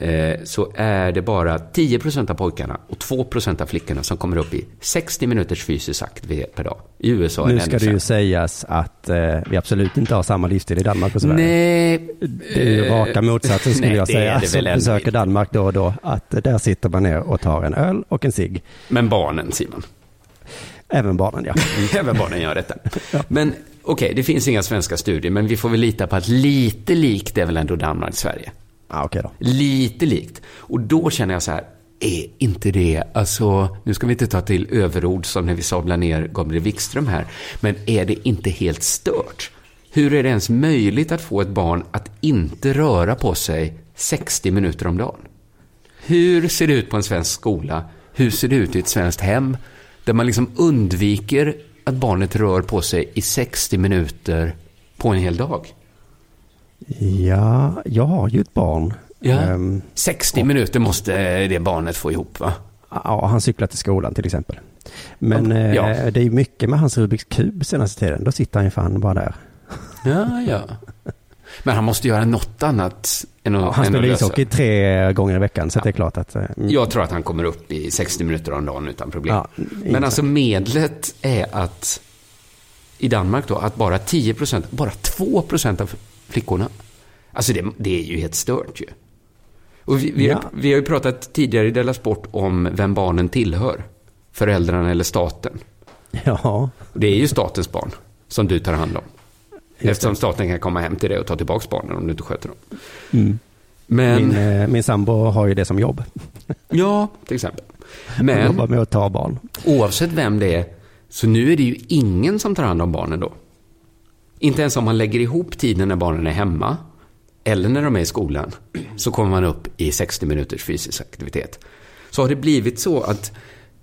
eh, så är det bara 10% av pojkarna och 2% av flickorna som kommer upp i 60 minuters fysisk aktivitet per dag. I USA Nu ska det ju sägas att eh, vi absolut inte har samma livsstil i Danmark och Sverige. Nej, Det är ju eh, raka motsatsen skulle nej, jag säga. det Som besöker Danmark då och då. Att eh, där sitter man ner och tar en öl och en cigg. Men barnen, Simon. Även barnen ja. Även barnen gör detta. Men okej, det finns inga svenska studier, men vi får väl lita på att lite likt är väl ändå Danmark-Sverige. Ah, okay då. Lite likt. Och då känner jag så här, är inte det, alltså, nu ska vi inte ta till överord som när vi sablar ner Gabriel Wikström här, men är det inte helt stört? Hur är det ens möjligt att få ett barn att inte röra på sig 60 minuter om dagen? Hur ser det ut på en svensk skola? Hur ser det ut i ett svenskt hem? Där man liksom undviker att barnet rör på sig i 60 minuter på en hel dag. Ja, jag har ju ett barn. Ja. Ehm, 60 minuter måste det barnet få ihop, va? ja, han cyklar till skolan till exempel. Men eh, Ja. det är ju mycket med hans Rubiks kub senaste tiden. Då sitter han ju fan bara där. Ja, ja. Men han måste göra något annat än att, Ja, han spelar ishockey tre gånger i veckan, så det är klart att... eh, mm. Jag tror att han kommer upp i 60 minuter om dagen utan problem. Ja, Men alltså medlet är att i Danmark då, att bara 10 procent, bara 2 procent av flickorna. Alltså det, det är ju helt stört ju. Och vi, vi, har, Ja. vi har ju pratat tidigare i Della Sport om vem barnen tillhör. Föräldrarna eller staten? Ja. Det är ju statens barn som du tar hand om. Eftersom staten kan komma hem till dig och ta tillbaka barnen om du inte sköter dem. Mm. Men, Min, eh, min sambo har ju det som jobb. ja, till exempel. Men jobbar med att ta barn. oavsett vem det är, så nu är det ju ingen som tar hand om barnen då. Inte ens om man lägger ihop tiden när barnen är hemma eller när de är i skolan så kommer man upp i 60 minuters fysisk aktivitet. Så har det blivit så att,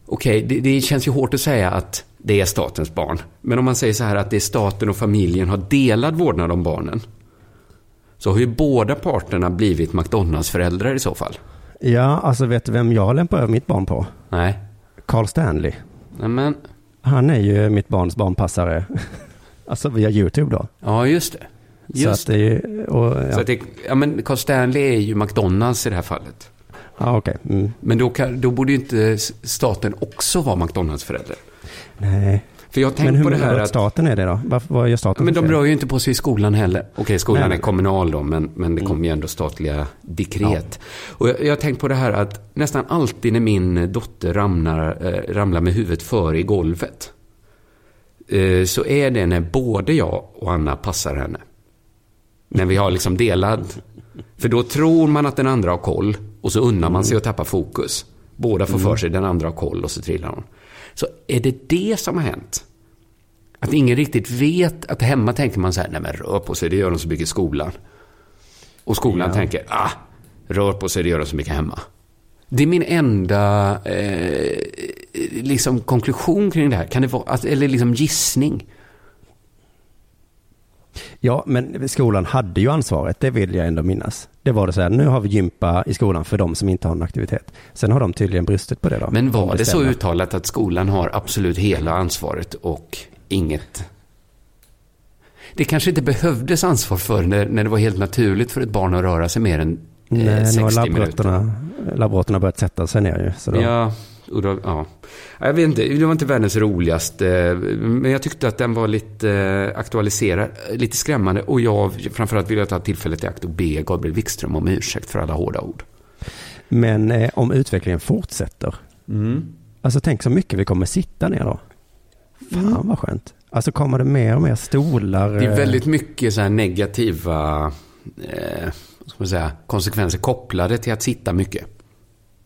okej, det, det känns ju hårt att säga att det är statens barn. Men om man säger så här att det är staten och familjen har delad vårdnad om barnen. Så har ju båda parterna blivit McDonalds-föräldrar i så fall. Ja, alltså vet du vem jag lämpar över mitt barn på? Nej. Carl Stanley. Nej men, Han är ju mitt barns barnpassare. alltså via YouTube då. ja just det. Så Just att det är, och, ja, Så att det, ja men Carl Stanley är ju McDonalds i det här fallet. ja, okej. Mm. Men då, kan, då borde ju inte staten också vara McDonalds förälder. Nej. För jag Men hur på det här att staten är det då? Varför, vad gör staten Men de rör ju inte på sig i skolan heller. Okej, skolan Nej, är kommunal då, men, men det kommer ju ändå statliga dekret. Och jag, jag har tänkt på det här att nästan alltid när min dotter ramlar, eh, ramlar med huvudet före i golvet. Eh, så är det när både jag och Anna passar henne. När vi har liksom delad. För då tror man att den andra har koll och så unnar man sig att tappa fokus. Båda får för sig, den andra har koll och så trillar hon. Så är det det som har hänt? Att ingen riktigt vet att hemma tänker man så här, nej men rör på sig, det gör de så mycket i skolan. Och skolan Ja. tänker, ah, rör på sig, det gör de så mycket hemma. Det är min enda eh, liksom konklusion kring det här. Kan det vara, att- eller liksom gissning. Ja, men skolan hade ju ansvaret, det vill jag ändå minnas. Det var det så här, nu har vi gympa i skolan för de som inte har en aktivitet. Sen har de tydligen brustit på det då. Men var det så bestämmer. uttalat att skolan har absolut hela ansvaret och inget... Det kanske inte behövdes ansvar för när, när det var helt naturligt för ett barn att röra sig mer än eh, Nej, nu har 60 minuter. labbråttorna, labbråttorna börjat sätta sig ner ju. Så då, Ja, och då, ja. Jag vet inte, det var inte världens roligaste. Men jag tyckte att den var lite eh, aktualiserad, lite skrämmande. Och jag, framförallt vill jag ta tillfället i akt och be Gabriel Wikström om ursäkt för alla hårda ord. Men eh, om utvecklingen fortsätter, alltså tänk så mycket vi kommer sitta ner då. Fan vad skönt. Alltså kommer det mer och mer stolar. Det är eh, väldigt mycket så här negativa eh, ska man säga, konsekvenser kopplade till att sitta mycket.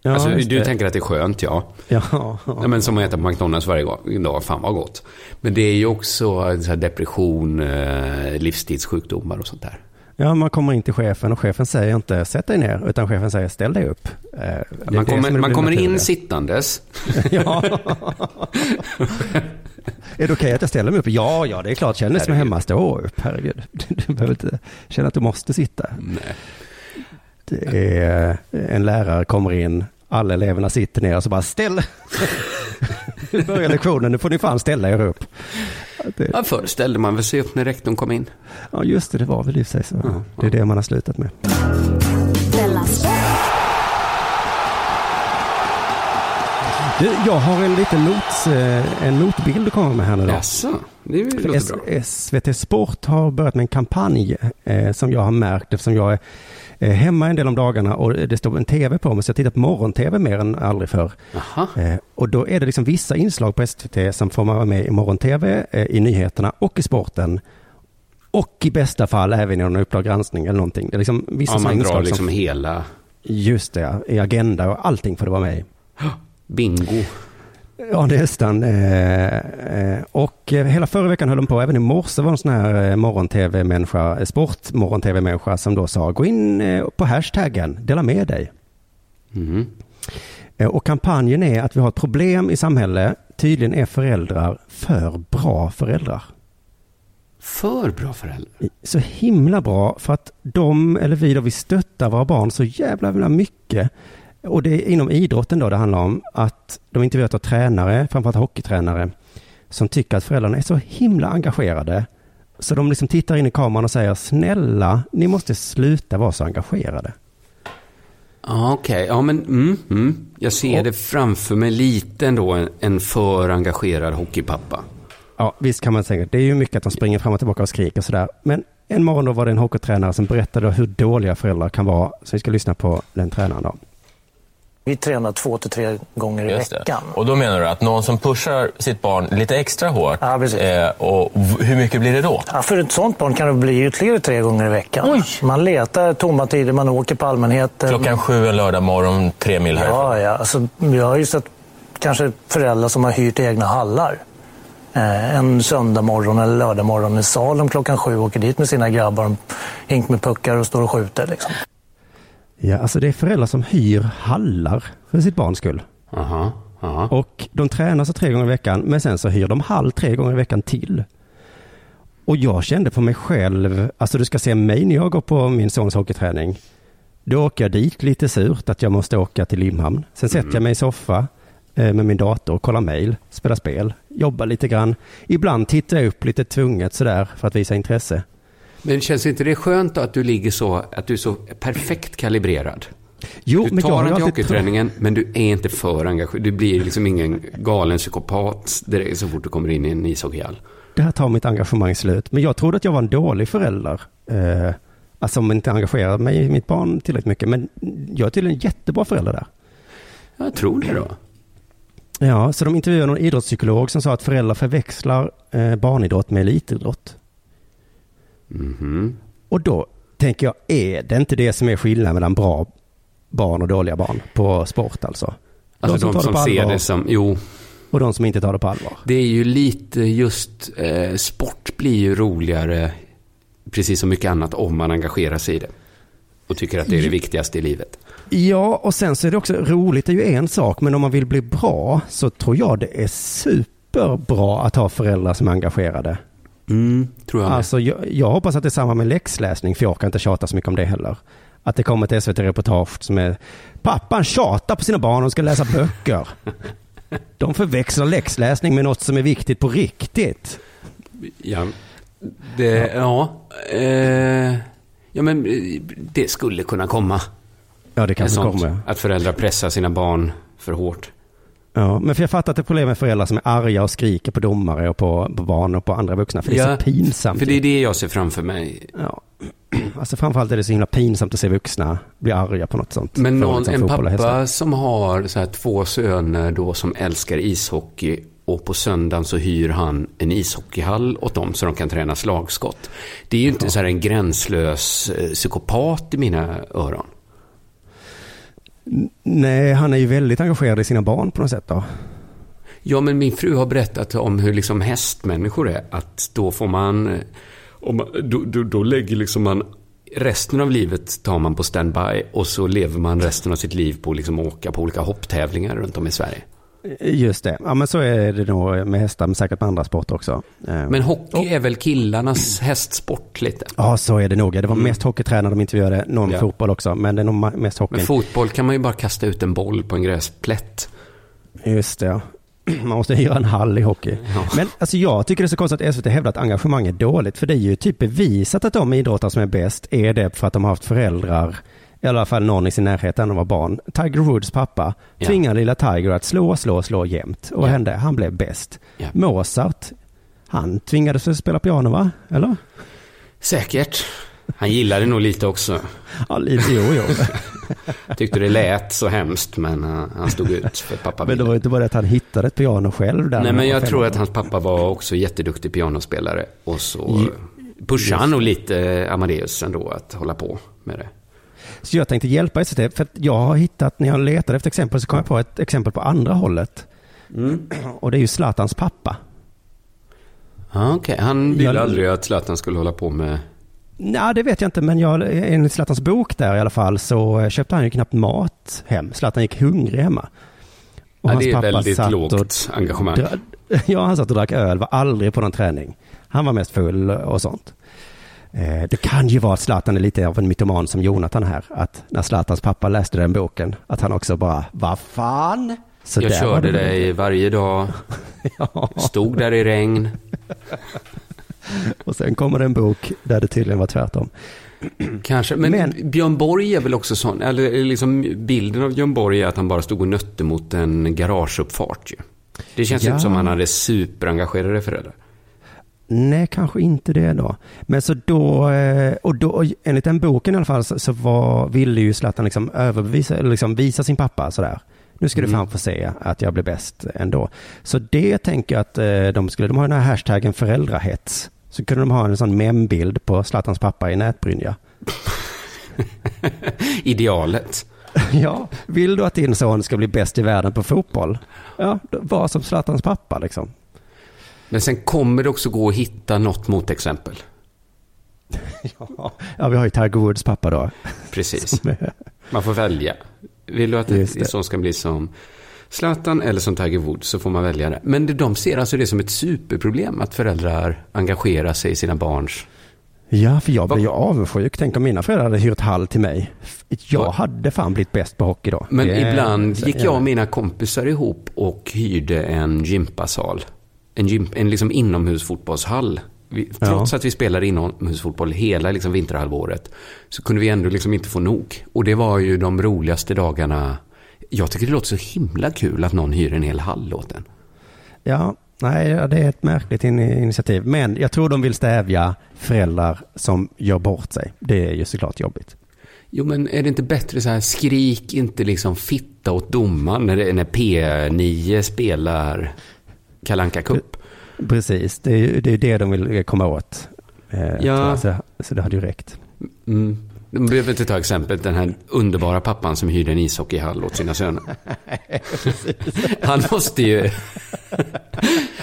Ja, alltså, du det. tänker att det är skönt, ja. Ja, ja men som att äta på McDonalds varje dag, fan vad gott. Men det är ju också depression, eh, livsstilssjukdomar och sånt där. ja, man kommer in till chefen och chefen säger inte sätt dig ner, utan chefen säger ställ dig upp. Eh, det Man kommer, man kommer in sittandes. Ja. är det okej att jag ställer mig upp? Ja, ja, det är klart. Känn dig som hemma. Stå upp, herregud. Du behöver inte känna att du måste sitta. Nej. Är en lärare kommer in, alla eleverna sitter ner och så bara ställ. Nu börjar lektionen, nu får ni fan ställa er upp. Det, Ja, förr ställde man väl sig upp när rektorn kom in. ja, just det, det var väl i sig så. Ja, Det är det man har slutat med. Du, jag har en liten nots, eh, en notbild att komma med här nu då. Jaså, det låter bra. SVT Sport har börjat med en kampanj eh, som jag har märkt eftersom jag är eh, hemma en del om dagarna och det står en tv på mig så jag tittar på morgon-tv mer än aldrig förr. Jaha. Eh, och då är det liksom vissa inslag på SVT som får man vara med i morgon-tv, eh, i nyheterna och i sporten. Och i bästa fall även i någon Uppdrag granskning eller någonting. Det är liksom vissa Ja, man drar inslag liksom som, hela just det, i Agenda och allting får det vara med i. bingo. Ja, nästan. Eh, eh, och eh, hela förra veckan höll de på, även i morse var en sån här morgon-tv-människa, sport-morgon-tv-människa som då sa, gå in på hashtaggen, dela med dig. Mm. Och kampanjen är att vi har ett problem i samhället, tydligen är föräldrar för bra föräldrar. För bra föräldrar. Så himla bra för att de, eller vi då, vi stöttar våra barn så jävla, jävla mycket. Och det är inom idrotten då det handlar om att de intervjuat av tränare, framförallt hockeytränare, som tycker att föräldrarna är så himla engagerade. Så de liksom tittar in i kameran och säger snälla, ni måste sluta vara så engagerade. Ja, okej. Ja, men mm, mm. Jag ser Och- det framför mig lite ändå, en, en för engagerad hockeypappa. Ja, visst kan man säga. Det är ju mycket att de springer fram och tillbaka och skriker sådär. Men en morgon då var det en hockeytränare som berättade hur dåliga föräldrar kan vara. Så vi ska lyssna på den tränaren då. Vi tränar två till tre gånger i veckan. Och då menar du att någon som pushar sitt barn lite extra hårt, Ja, precis. eh, och hur mycket blir det då? Ja, för ett sånt barn kan det bli ytterligare tre gånger i veckan. Man letar tomma tider, man åker på allmänheten. Klockan sju en lördag morgon, tre mil härifrån. Ja, ja. Alltså, jag har ju sett kanske föräldrar som har hyrt egna hallar. Eh, en söndag morgon eller lördag morgon i Salem klockan sju åker dit med sina grabbar, hink med puckar och står och skjuter. Liksom. Ja, alltså det är föräldrar som hyr hallar för sitt barns skull. Aha, aha. Och de tränar så tre gånger i veckan, men sen så hyr de hall tre gånger i veckan till. Och jag kände på mig själv, alltså du ska se mig när jag går på min sons hockeyträning. Då åker jag dit lite surt att jag måste åka till Limhamn. Sen sätter jag mig i soffa eh, med min dator, kollar mail, spelar spel, jobbar lite grann. Ibland tittar jag upp lite tvunget sådär för att visa intresse. Men känns inte det skönt att du ligger så, att du är så perfekt kalibrerad? Jo, du men jag har tar alltid hockeyträningen, men du är inte för engagerad. Du blir liksom ingen galen psykopat direkt så fort du kommer in i en ishockeyhall. det här tar mitt engagemang slut. Men jag trodde att jag var en dålig förälder. Eh, alltså om inte engagerade mig i mitt barn tillräckligt mycket. Men jag är tydligen en jättebra förälder där. Jag tror det då. Ja, så de intervjuade någon idrottspsykolog som sa att föräldrar förväxlar eh, barnidrott med elitidrott. Mhm. Och då tänker jag, är det inte det som är skillnaden mellan bra barn och dåliga barn på sport alltså? Alltså de som, tar det på ser allvar det som, jo, och de som inte tar det på allvar. det är ju lite just, eh, sport blir ju roligare, precis som mycket annat, om man engagerar sig i det. Och tycker att det är det viktigaste i livet. Ja, och sen så är det också roligt, är ju en sak, men om man vill bli bra så tror jag det är superbra att ha föräldrar som är engagerade. Mm, tror jag. Alltså, jag, jag hoppas att det är samma med läxläsning, för jag kan inte tjata så mycket om det heller. Att det kommer ett SVT-reportage som är Pappan tjatar på sina barn och ska läsa böcker. De förväxlar läxläsning med något som är viktigt på riktigt. Ja, det, ja. eh, ja men det skulle kunna komma. Ja, det kanske kommer. Att föräldrar pressar sina barn för hårt. Ja, men för jag fattar att det är problem med föräldrar som är arga och skriker på domare och på, på barn och på andra vuxna. För det är Ja, så pinsamt. För det är det jag ser framför mig. Ja. Alltså framförallt är det så himla pinsamt att se vuxna bli arga på något sånt. Men någon, liksom en pappa som har så här två söner då som älskar ishockey och på söndagen så hyr han en ishockeyhall åt dem så de kan träna slagskott. Det är ju inte så här en gränslös eh, psykopat i mina öron. Nej, han är ju väldigt engagerad i sina barn på något sätt då. Ja, men min fru har berättat om hur liksom hästmänniskor är. Att då får man, eh, om man då, då, då lägger liksom man resten av livet tar man på standby och så lever man resten av sitt liv på att liksom åka på olika hopptävlingar runt om i Sverige. Just det. Ja, men så är det nog med hästar, men säkert med andra sporter också. Eh, Men hockey är väl killarnas hästsport lite? Ja, så är det nog. Det var Mm. mest hockeytränare de intervjuade, någon Ja. fotboll också, men det är nog mest hockey. Men fotboll kan man ju bara kasta ut en boll på en gräsplätt. Just det, ja. Man måste hyra en hall i hockey. Men alltså, jag tycker det är så konstigt att SVT hävdar att engagemang är dåligt, för det är ju typ bevisat att de idrottare som är bäst är det för att de har haft föräldrar, i alla fall någon i sin närhet när de var barn. Tiger Woods pappa Ja. tvingade lilla Tiger att slå, slå, slå jämt. Och Ja. hände? Han blev bäst. Ja. Mozart, han tvingades att spela piano va? Eller? Säkert. Han gillade nog lite också. Ja, lite, jo, jo. Tyckte det lät så hemskt, men uh, han stod ut för pappa Men det ville. var inte bara det att han hittade ett piano själv där. Nej, men jag tror att hans pappa var också jätteduktig pianospelare. Och så eh, pushade han nog lite Amadeus ändå att hålla på med det. Så jag tänkte hjälpa SVT, för att jag har hittat, när jag letade efter exempel så kom jag på ett exempel på andra hållet. Mm. Och det är ju Zlatans pappa. Ah, Okej, han ville Jag- aldrig att Zlatan skulle hålla på med... Nej, det vet jag inte, men jag, enligt Zlatans bok där i alla fall så köpte han ju knappt mat hem. Zlatan gick hungrig hemma. Och Ja, hans det är pappa väldigt satt lågt och engagemang. Ja, han satt och drack öl, var aldrig på någon träning. Han var mest full och sånt. Eh, Det kan ju vara att Zlatan är lite av en mytoman som Jonathan här. Att när Zlatans pappa läste den boken, att han också bara, vad fan? Så jag körde det dig varje dag, stod där i regn. Och sen kommer det en bok där det tydligen var tvärtom. Kanske, men, Björn Borg är väl också sån, eller liksom bilden av Björn Borg är att han bara stod och nötte mot en garageuppfart ju. Det känns Ja. inte som han hade superengagerade föräldrar. Nej, kanske inte det då. Men så då, eh, och då, enligt den boken i alla fall, så, var, ville ju Zlatan liksom överbevisa, eller liksom visa sin pappa sådär. Nu ska Mm. du fan få se att jag blir bäst ändå. Så det tänker jag att eh, de skulle, de har den här hashtaggen föräldrahets. Så kunde de ha en sån membild på Zlatans pappa i nätbrynja. Idealet. Ja, vill du att din son ska bli bäst i världen på fotboll? Ja, var som Zlatans pappa liksom. Men sen kommer det också gå att hitta något motexempel. Ja, vi har ju Tiger Woods pappa då. Precis. Man får välja. Vill du att det. son ska bli som Zlatan eller som Tiger Woods så får man välja det. Men de ser alltså det som ett superproblem att föräldrar engagerar sig i sina barns... Ja, för jag blir ju avundsjuk. Tänk om mina föräldrar hade hyrt hall till mig. Jag hade fan blivit bäst på hockey då. Men Det ibland gick ja. jag och mina kompisar ihop och hyrde en gympasal. En, gym, en liksom inomhusfotbollshall. Vi, Ja. trots att vi spelade inomhusfotboll hela liksom vinterhalvåret så kunde vi ändå liksom inte få nog. Och det var ju de roligaste dagarna. Jag tycker det låter så himla kul att någon hyr en hel hall åt en. Ja, nej, det är ett märkligt in- initiativ. Men jag tror de vill stävja föräldrar som gör bort sig. Det är ju såklart jobbigt. Jo, men är det inte bättre så här, skrik inte liksom fitta åt domaren när, när P9 spelar Kalanka Cup. Precis, det är ju det, är det de vill komma åt. Eh, jag. Så, så det hade ju räckt. Mm. De behöver inte ta exemplet den här underbara pappan som hyrde en ishockeyhall åt sina söner. Han måste ju...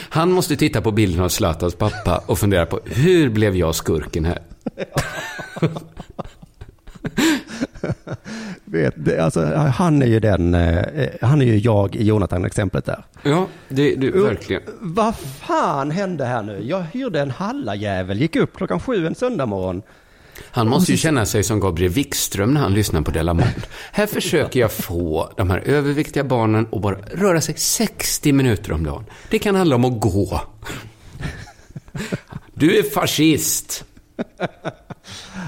Han måste titta på bilden av Zlatans pappa och fundera på hur blev jag skurken här? Vet, alltså, han är ju den, eh, han är ju jag i Jonathan-exemplet där. Ja, det, det verkligen. Vad fan hände här nu? Jag hyrde en hallajävel, gick upp klockan sju en söndag morgon. Han måste ju känna sig som Gabriel Wikström när han lyssnar på Della Monde. Här försöker jag få de här överviktiga barnen att bara röra sig 60 minuter om dagen. Det kan handla om att gå. Du är fascist.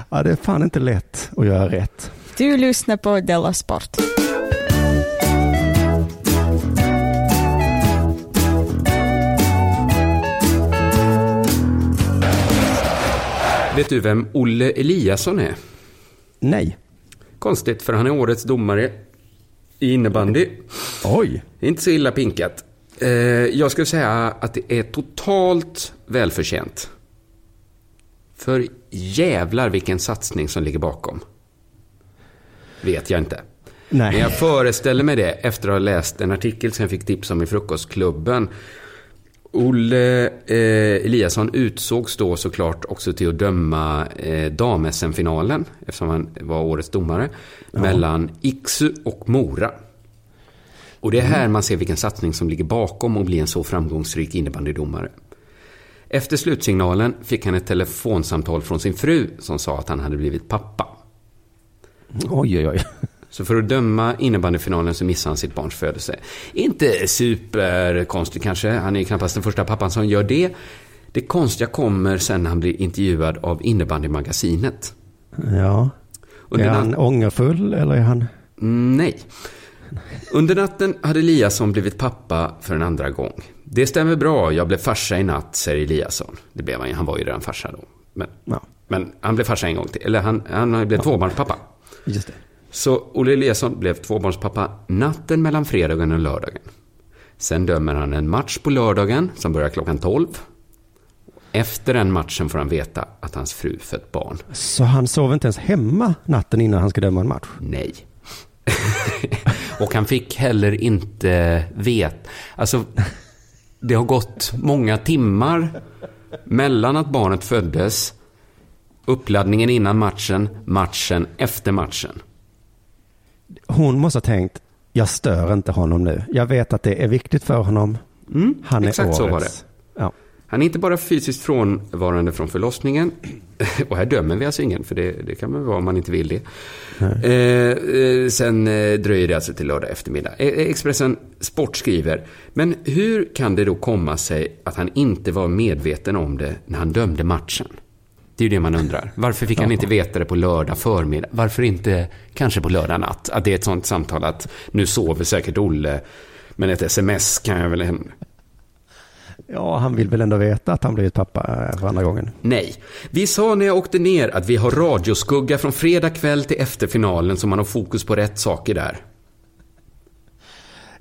Ja, det är fan inte lätt att göra rätt. Du lyssnar på Della Sport. Vet du vem Olle Eliasson är? Nej. Konstigt, för han är årets domare i innebandy. Oj. Inte så illa pinkat. Eh, jag skulle säga att det är totalt välförtjänt. För jävlar vilken satsning som ligger bakom. Vet jag inte. Nej. Men jag föreställer mig det efter att ha läst en artikel som jag fick tips om i Frukostklubben. Olle eh, Eliasson utsågs då såklart också till att döma eh, dam-SM-finalen, eftersom han var årets domare, mellan Iksu och Mora. Och det är här man ser vilken satsning som ligger bakom att bli en så framgångsrik innebandydomare. Efter slutsignalen fick han ett telefonsamtal från sin fru som sa att han hade blivit pappa. Oj, oj, oj. Så för att döma innebandyfinalen så missade han sitt barns födelse. Inte superkonstigt kanske, han är knappast den första pappan som gör det. Det konstiga kommer sen när han blir intervjuad av innebandymagasinet. Ja. Under är han natt- ångerfull eller är han... Mm, Nej. Under natten hade Eliasson blivit pappa för en andra gång. Det stämmer bra, jag blev farsa i natt, säger Eliasson. Det blev han ju, han var ju redan farsa då. Men, Ja. men han blev farsa en gång till, eller han, han blev tvåbarnspappa. Just det. Så Olle Eliasson blev tvåbarnspappa natten mellan fredagen och lördagen. Sen dömer han en match på lördagen som börjar klockan 12. Efter den matchen får han veta att hans fru fött barn. Så han sov inte ens hemma natten innan han ska döma en match? Nej. och han fick heller inte vet. Alltså, det har gått många timmar mellan att barnet föddes, uppladdningen innan matchen, matchen efter matchen. Hon måste ha tänkt, jag stör inte honom nu. Jag vet att det är viktigt för honom. han är exakt årets. så var det. Ja. Han är inte bara fysiskt frånvarande från förlossningen. Och här dömer vi alltså ingen, för det, det kan man vara om man inte vill det. Eh, eh, sen eh, dröjer det alltså till lördag eftermiddag. Eh, Expressen Sport skriver, men hur kan det då komma sig att han inte var medveten om det när han dömde matchen? Det är ju det man undrar. Varför fick han inte veta det på lördag förmiddag? Varför inte kanske på lördag natt? Att det är ett sånt samtal att nu sover säkert Olle, men ett sms kan jag väl hem... Ja, han vill väl ändå veta att han blivit pappa eh, för andra gången. Nej. Vi sa när jag åkte ner att vi har radioskugga från fredag kväll till efterfinalen så man har fokus på rätt saker där.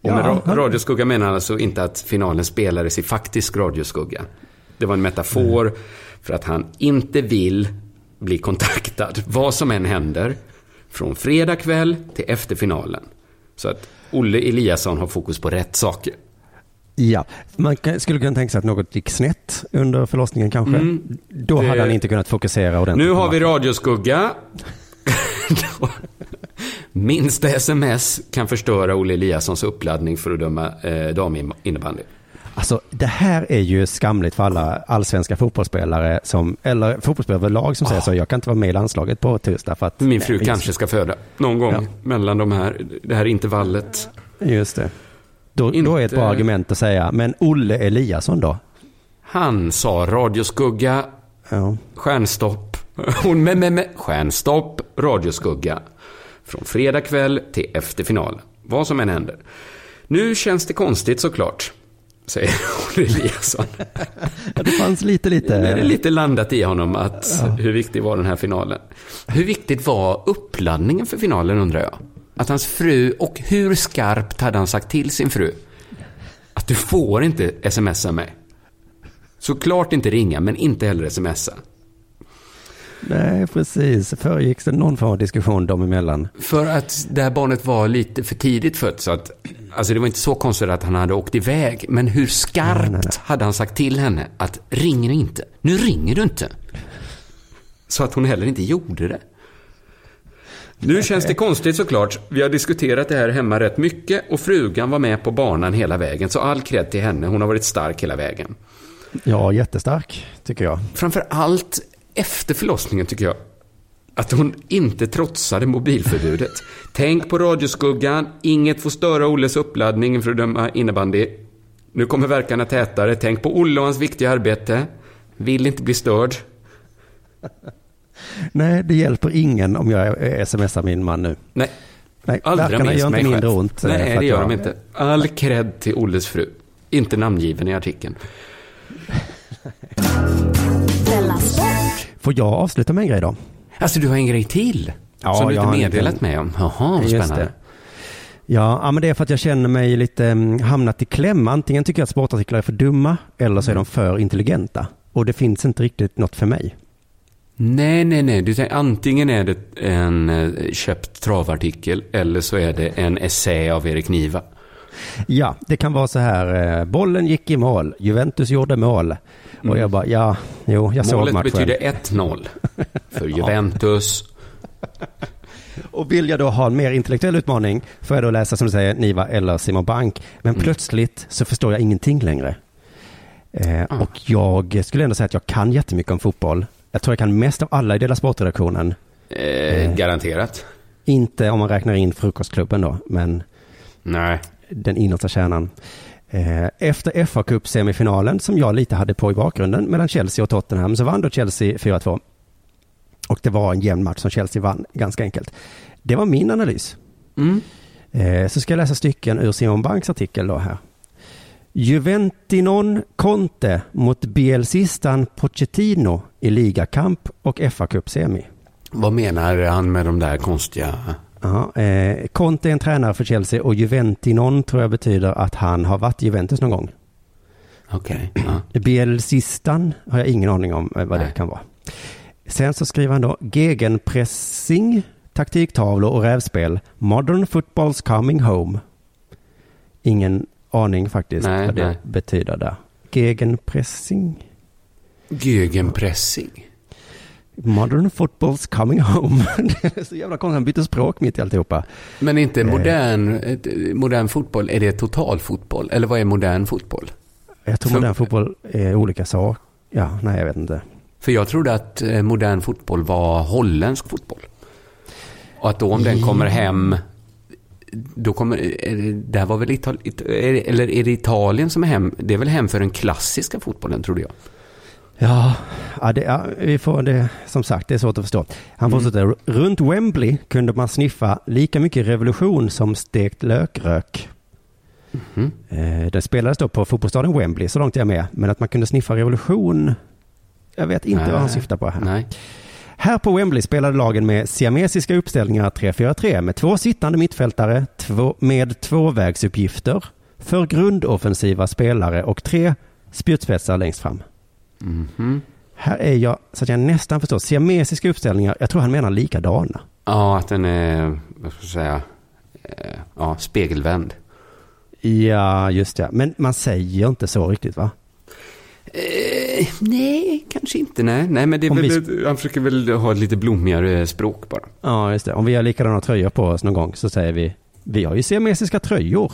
Och med ra- radioskugga menar han alltså inte att finalen spelades i faktisk radioskugga. Det var en metafor för att han inte vill bli kontaktad, vad som än händer, från fredag kväll till efterfinalen. Så att Olle Eliasson har fokus på rätt saker. Ja, man skulle kunna tänka sig att något gick snett under förlossningen kanske. Mm, Då det- hade han inte kunnat fokusera ordentligt. Nu har vi radioskugga. Minsta sms kan förstöra Olle Eliassons uppladdning för att döma eh, daminnebandy. Alltså, det här är ju skamligt för alla allsvenska fotbollsspelare som, eller fotbollsspelare överlag som säger så, jag kan inte vara med i landslaget på tisdag för att... Min fru Nej, kanske ska föda någon gång Ja. mellan de här, det här intervallet. Just det. Då, då är ett bra Inte- argument att säga, men Olle Eliasson då? Han sa radioskugga, Ja. stjärnstopp, hon med, med, med, stjärnstopp, radioskugga. Från fredag kväll till efter finalen. Vad som än händer. Nu känns det konstigt såklart, säger Olle Eliasson. Det fanns lite, lite... Är det lite landat i honom att hur viktig var den här finalen. Hur viktigt var uppladdningen för finalen undrar jag? Att hans fru, och hur skarpt hade han sagt till sin fru? Att du får inte smsa mig. Såklart inte ringa, men inte heller smsa. Nej, precis. Föregicks det någon form av diskussion dem emellan? För att det här barnet var lite för tidigt fött, så att Alltså det var inte så konstigt att han hade åkt iväg, men hur skarpt hade han sagt till henne att ringer inte, nu ringer du inte. Så att hon heller inte gjorde det. Nu känns det konstigt såklart. Vi har diskuterat det här hemma rätt mycket och frugan var med på banan hela vägen. Så all cred till henne. Hon har varit stark hela vägen. Ja, jättestark, tycker jag. Framför allt efter förlossningen tycker jag. Att hon inte trotsade mobilförbudet. Tänk på radioskuggan. Inget får störa Olles uppladdning för att döma innebandy. Nu kommer verkarna tätare. Tänk på Olle och hans viktiga arbete. Vill inte bli störd. Nej, det hjälper ingen om jag smsar min man nu. Nej. Nej, Allra verkarna minst gör inte mindre själv. ont. eh, Nej, det gör de inte. All cred till Olles fru. Inte namngiven i artikeln. Får jag avsluta med en grej då? Alltså, du har en grej till? Ja, som du inte en meddelat mig om. Jaha, vad spännande. Ja, men det är för att jag känner mig lite mm, hamnat i kläm. Antingen tycker jag att sportartiklar är för dumma eller så är de för intelligenta. Och det finns inte riktigt något för mig. Nej, nej, nej. Du tänker, antingen är det en eh, köpt travartikel eller så är det en essä av Erik Niva. Ja, det kan vara så här. eh, Bollen gick i mål. Juventus gjorde mål. Och jag bara, ja, jo, jag såg Målet matchen. betyder 1-0 för Juventus. Och vill jag då ha en mer intellektuell utmaning får jag då läsa som du säger Niva eller Simon Bank. Men Mm. plötsligt så förstår jag ingenting längre. Eh, Ah. Och jag skulle ändå säga att jag kan jättemycket om fotboll. Jag tror jag kan mest av alla i Dela Sportredaktionen. Eh, garanterat. Inte om man räknar in frukostklubben då, men Nej. Den innersta kärnan. Eh, Efter fa Cup semifinalen som jag lite hade på i bakgrunden mellan Chelsea och Tottenham så vann då Chelsea 4-2. Och det var en jämn match som Chelsea vann ganska enkelt. Det var min analys. Mm. Eh, Så ska jag läsa stycken ur Simon Banks artikel då här. Juventinon Conte mot Bielsistan Pochettino i ligakamp och fa Cup semi. Vad menar han med de där konstiga... Ja, eh, Conte är en tränare för Chelsea och Juventinon tror jag betyder att han har varit i Juventus någon gång. Okej. ja. Bielsistan har jag ingen aning om eh, vad det kan vara. Sen så skriver han då gegenpressing, taktiktavlor och rävspel. Modern football's coming home. Ingen aning faktiskt Nej, vad det nej. betyder där. Gegenpressing. Gegenpressing. Modern football's coming home. det är så jävla konstigt, han byter språk mitt i alltihopa. Men inte Eh. modern, modern fotboll, är det totalfotboll? Eller vad är modern fotboll? Jag tror För- modern fotboll är olika saker. Ja, nej jag vet inte. För jag trodde att eh, modern fotboll var holländsk fotboll. Och att då om den kommer hem, då kommer, det, där var väl Ital, It- är det- eller är det Italien som är hem? Det är väl hem för den klassiska fotbollen, trodde jag. Ja, ja, det, ja vi får det, som sagt, det är svårt att förstå. Han fortsätter, runt Wembley kunde man sniffa lika mycket revolution som stekt lökrök. Mhm. Eh, Den spelades då på fotbollsstaden Wembley, så långt jag är med. Men att man kunde sniffa revolution, jag vet inte vad han Nej. syftar på här. Nej. Här på Wembley spelade lagen med siamesiska uppställningar 3-4-3 med två sittande mittfältare två, med tvåvägsuppgifter för grundoffensiva spelare och tre spjutspetsar längst fram. Mhm. Här är jag, så att jag nästan förstår, siamesiska uppställningar, jag tror han menar likadana. Ja, att den är, vad ska jag säga, eh, ja, spegelvänd. Ja, just det. Men man säger inte så riktigt va? Eh, nej, kanske inte. Nej, nej men det är Om väl, vi- han försöker väl ha ett lite blommigare språk bara. Ja, just det. Om vi har likadana tröjor på oss någon gång så säger vi, vi har ju siamesiska tröjor.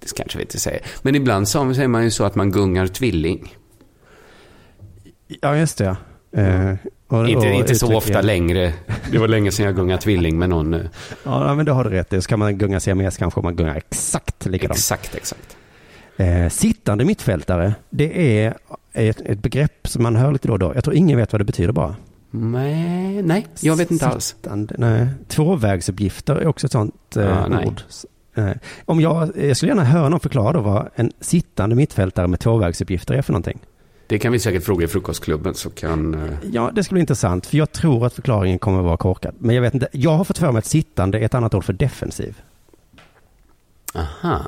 Det kanske vi inte säger. Men ibland så säger man ju så att man gungar tvilling. Ja, just det. Eh, och, inte och inte så ofta längre. Det var länge sedan jag gungade tvilling med någon. eh, Ja, men då har du rätt. Ska man gunga siames kanske man gungar exakt likadant. Exakt, exakt. Eh, sittande mittfältare, det är ett, ett begrepp som man hör lite då och då. Jag tror ingen vet vad det betyder bara. Nej, nej, jag vet inte alls. Sittande, nej. Tvåvägsuppgifter är också ett sånt eh, Ja, nej. ord. Eh, om jag, jag skulle gärna höra någon förklara då vad en sittande mittfältare med tvåvägsuppgifter är för någonting. Det kan vi säkert fråga i frukostklubben så kan... eh, Ja, det skulle bli intressant, för jag tror att förklaringen kommer att vara korkad. Men jag vet inte, jag har fått för mig att sittande är ett annat ord för defensiv. Aha.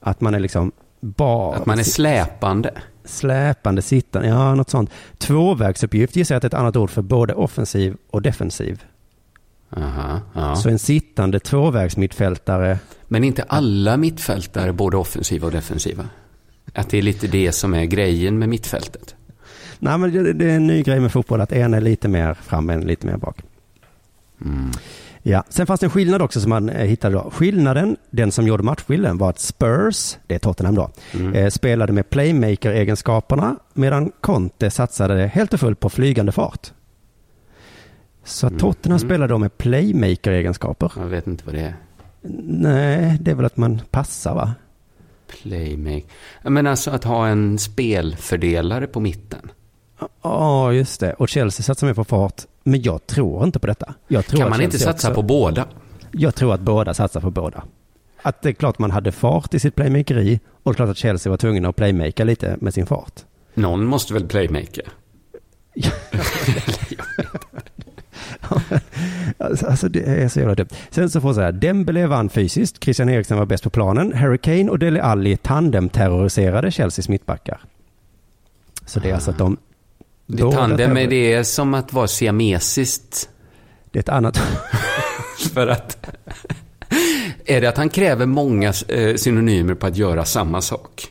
Att man är liksom bara... Att man är släpande. Släpande, sittande, ja något sånt. Tvåvägsuppgift gissar jag att det är ett annat ord för både offensiv och defensiv. Aha, ja. Så en sittande tvåvägsmittfältare, Men inte alla mittfältare både offensiva och defensiva? Att det är lite det som är grejen med mittfältet? nej men det, det är en ny grej med fotboll att en är lite mer fram, en lite mer bak. Mm. Ja, sen fanns det en skillnad också som man eh, hittade då. Skillnaden, den som gjorde matchskillnaden var att Spurs, det är Tottenham då, Mm. eh, spelade med playmaker-egenskaperna medan Conte satsade helt och fullt på flygande fart. Så att Tottenham Mm. spelade då med playmaker-egenskaper. Jag vet inte vad det är. Nej, det är väl att man passar va? Playmake. Men alltså att ha en spelfördelare på mitten. Ja, just det. Och Chelsea satsar mer på fart. Men jag tror inte på detta. Kan man inte satsa också- på båda? Jag tror att båda satsar på båda. Att det är klart man hade fart i sitt playmakeri och det är klart att Chelsea var tvungna att playmaka lite med sin fart. Någon måste väl playmaka? Alltså, alltså det är så jävla dumt. Sen så får jag säga, Dembele vann fysiskt, Christian Eriksen var bäst på planen, Harry Kane och Dele Alli tandem-terroriserade Chelseas mittbackar. Så det är alltså att de... Det båda tandem är det är som att vara siamesiskt. Det är ett annat... För att... är det att han kräver många eh, synonymer på att göra samma sak?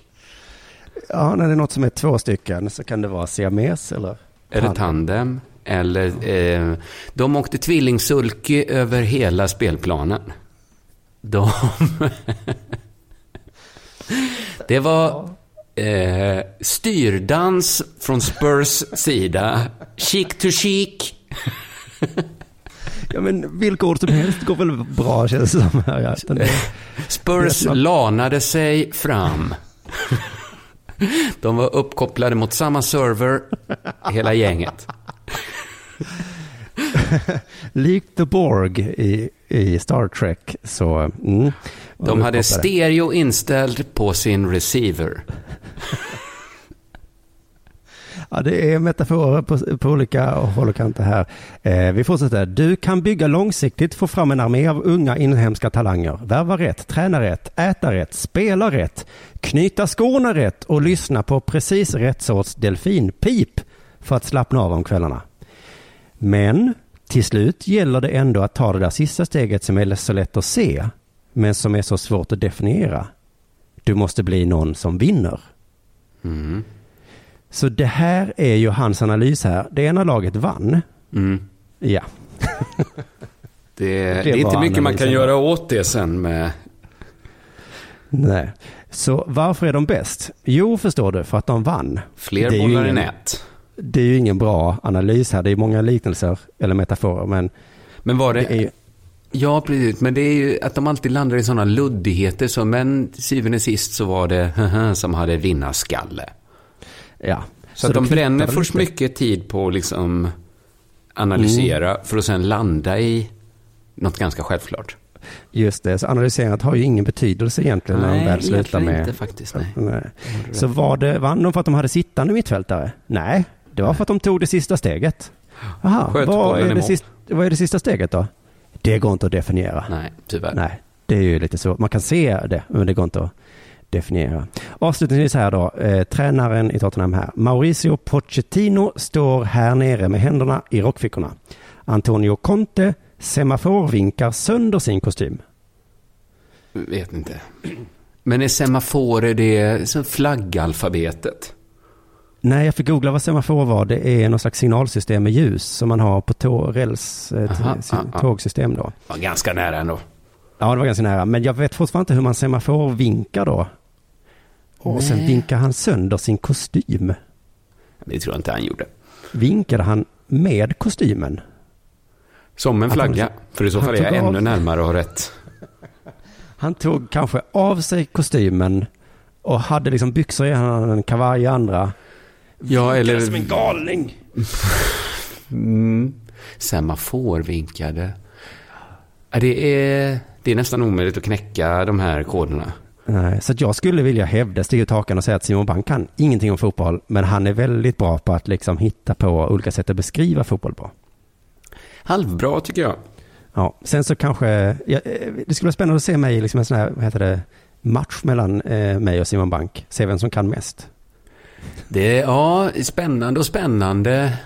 Ja, när det är något som är två stycken så kan det vara siames eller... Eller tandem. Eller, eh, de åkte tvillingsulky över hela spelplanen. De... det var eh, styrdans från Spurs sida. Chic to chic. Ja men vilka ord som helst går väl bra känns det som. Här, ja. Är- Spurs lanade sig fram. De var uppkopplade mot samma server, hela gänget. Likt The Borg i, i Star Trek så... Mm, De hade stereo inställd på sin receiver. Ja, det är metaforer på, på olika håll och kanter här. Eh, vi fortsätter. Du kan bygga långsiktigt, få fram en armé av unga inhemska talanger. Värva rätt, träna rätt, äta rätt, spela rätt, knyta skorna rätt och lyssna på precis rätt sorts delfinpip för att slappna av om kvällarna. Men till slut gäller det ändå att ta det där sista steget som är så lätt att se, men som är så svårt att definiera. Du måste bli någon som vinner. Mm. Så det här är ju hans analys här. Det ena laget vann. Mm. Ja. Det, det, Det är inte var mycket man kan analysen. göra åt det sen med... Nej. Så varför är de bäst? Jo, förstår du, för att de vann. Fler är bollar i ingen- nät. Det är ju ingen bra analys här. Det är många liknelser eller metaforer, men Men var det... det är. Ja, precis. Men det är ju att de alltid landar i sådana luddigheter. Så, men till syvende och sist så var det som hade vinnarskalle. Ja. Så, att de bränner först lite. mycket tid på att liksom analysera för att sen landa i något ganska självklart. Just det, så analyserandet har ju ingen betydelse egentligen när de Nej, väl slutar med... inte faktiskt, nej. nej. Så var det, vann de för att de hade sittande mittfältare? Nej, det var för att de tog det sista steget. Aha, vad är, det sista, vad är det sista steget då? Det går inte att definiera. Nej, tyvärr. Nej, det är ju lite så. Man kan se det, men det går inte att definiera. Avslutningsvis här då, eh, tränaren i Tottenham här. Mauricio Pochettino står här nere med händerna i rockfickorna. Antonio Conte semaforvinkar sönder sin kostym. Vet inte. Men är semaforer det som flaggalfabetet? Nej, jag fick googla vad semafor var. Det är någon slags signalsystem med ljus som man har på tå- räls, eh, Aha, t- ah, ah. tågsystem då. Ja, ganska nära ändå. Ja, det var ganska nära. Men jag vet fortfarande inte hur man semaforvinkar då. Och sen Nej. vinkar han sönder sin kostym. Det tror jag inte han gjorde. Vinkade han med kostymen? Som en Att han- flagga. För i så fall är jag av- ännu närmare att ha rätt. Han tog kanske av sig kostymen och hade liksom byxor i ena, en kavaj i andra. Ja, eller... Som en galning. Mm. Semaforvinkade. Ja, det, är, det är nästan omöjligt att knäcka de här koderna. Nej, så att jag skulle vilja hävda, stiga ut hakan och säga att Simon Bank kan ingenting om fotboll, men han är väldigt bra på att liksom hitta på olika sätt att beskriva fotboll på. Halvbra tycker jag. Ja, sen så kanske, ja, eh, det skulle vara spännande att se mig i liksom en sån här, vad heter det, match mellan eh, mig och Simon Bank. Se vem som kan mest. Det är ja, spännande och spännande.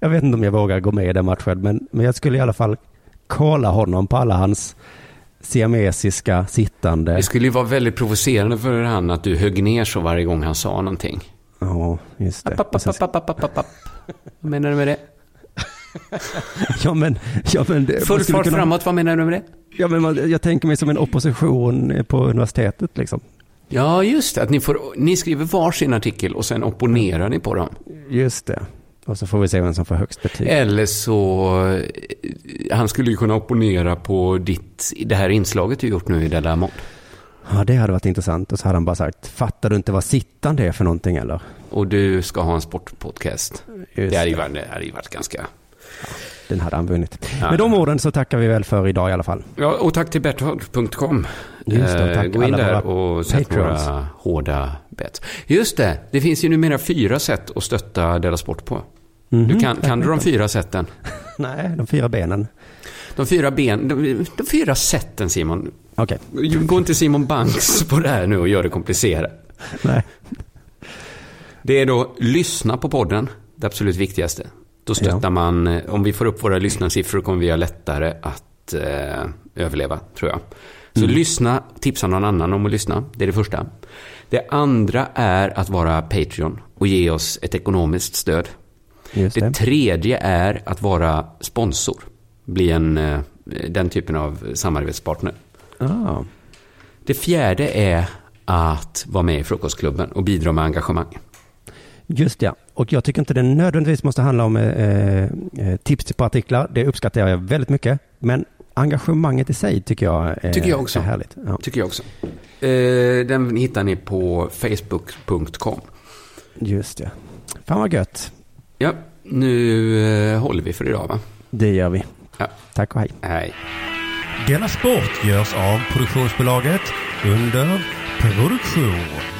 Jag vet inte om jag vågar gå med i den matchen, men, men jag skulle i alla fall kolla honom på alla hans siamesiska sittande. Det skulle ju vara väldigt provocerande för han att du högg ner så varje gång han sa någonting. Ja, just det. App, app, app, app, app, app, app. Vad menar du med det? Ja, men... Ja, men det- Full fart kunna- framåt, vad menar du med det? Ja, men jag tänker mig som en opposition på universitetet liksom. Ja, just det. Att ni, får, ni skriver varsin artikel och sen opponerar ni på dem. Just det. Och så får vi se vem som får högst betyg. Eller så, eh, han skulle ju kunna opponera på ditt, det här inslaget du gjort nu i Della Mod. Ja, det hade varit intressant. Och så hade han bara sagt, fattar du inte vad sittande är för någonting eller? Och du ska ha en sportpodcast. Just det hade ju varit, det hade ju varit ganska... Den hade han vunnit. Ja. Med de orden så tackar vi väl för idag i alla fall. Ja, och tack till. Just det, tack Eh, Gå in där våra och sätt patrons. några hårda bett. Just det, det finns ju numera fyra sätt att stötta Della Sport på. Mhm, Du kan, kan du de fyra sätten? Nej, de fyra benen. De fyra ben, de, de fyra sätten Simon. Okej. Gå inte Simon Banks på det här nu och gör det komplicerat. Nej. Det är då lyssna på podden, det absolut viktigaste. Då stöttar man, eh, om vi får upp våra lyssnarsiffror kommer vi ha lättare att eh, överleva, tror jag. Så Mm. lyssna, tipsa någon annan om att lyssna, det är det första. Det andra är att vara Patreon och ge oss ett ekonomiskt stöd. Det det. tredje är att vara sponsor. Bli en, eh, den typen av samarbetspartner. Ah. Det fjärde är att vara med i Frukostklubben och bidra med engagemang. Just ja. Och jag tycker inte det nödvändigtvis måste handla om eh, eh, tips på artiklar. Det uppskattar jag väldigt mycket. Men engagemanget i sig tycker jag, eh, Tycker jag också. är härligt. Ja. Tycker jag också. Eh, den hittar ni på facebook.com. Just det. Fan vad gött. Ja, nu eh, håller vi för idag va? Det gör vi. Ja. Tack och hej. Hej. Denna sport görs av produktionsbolaget under produktion.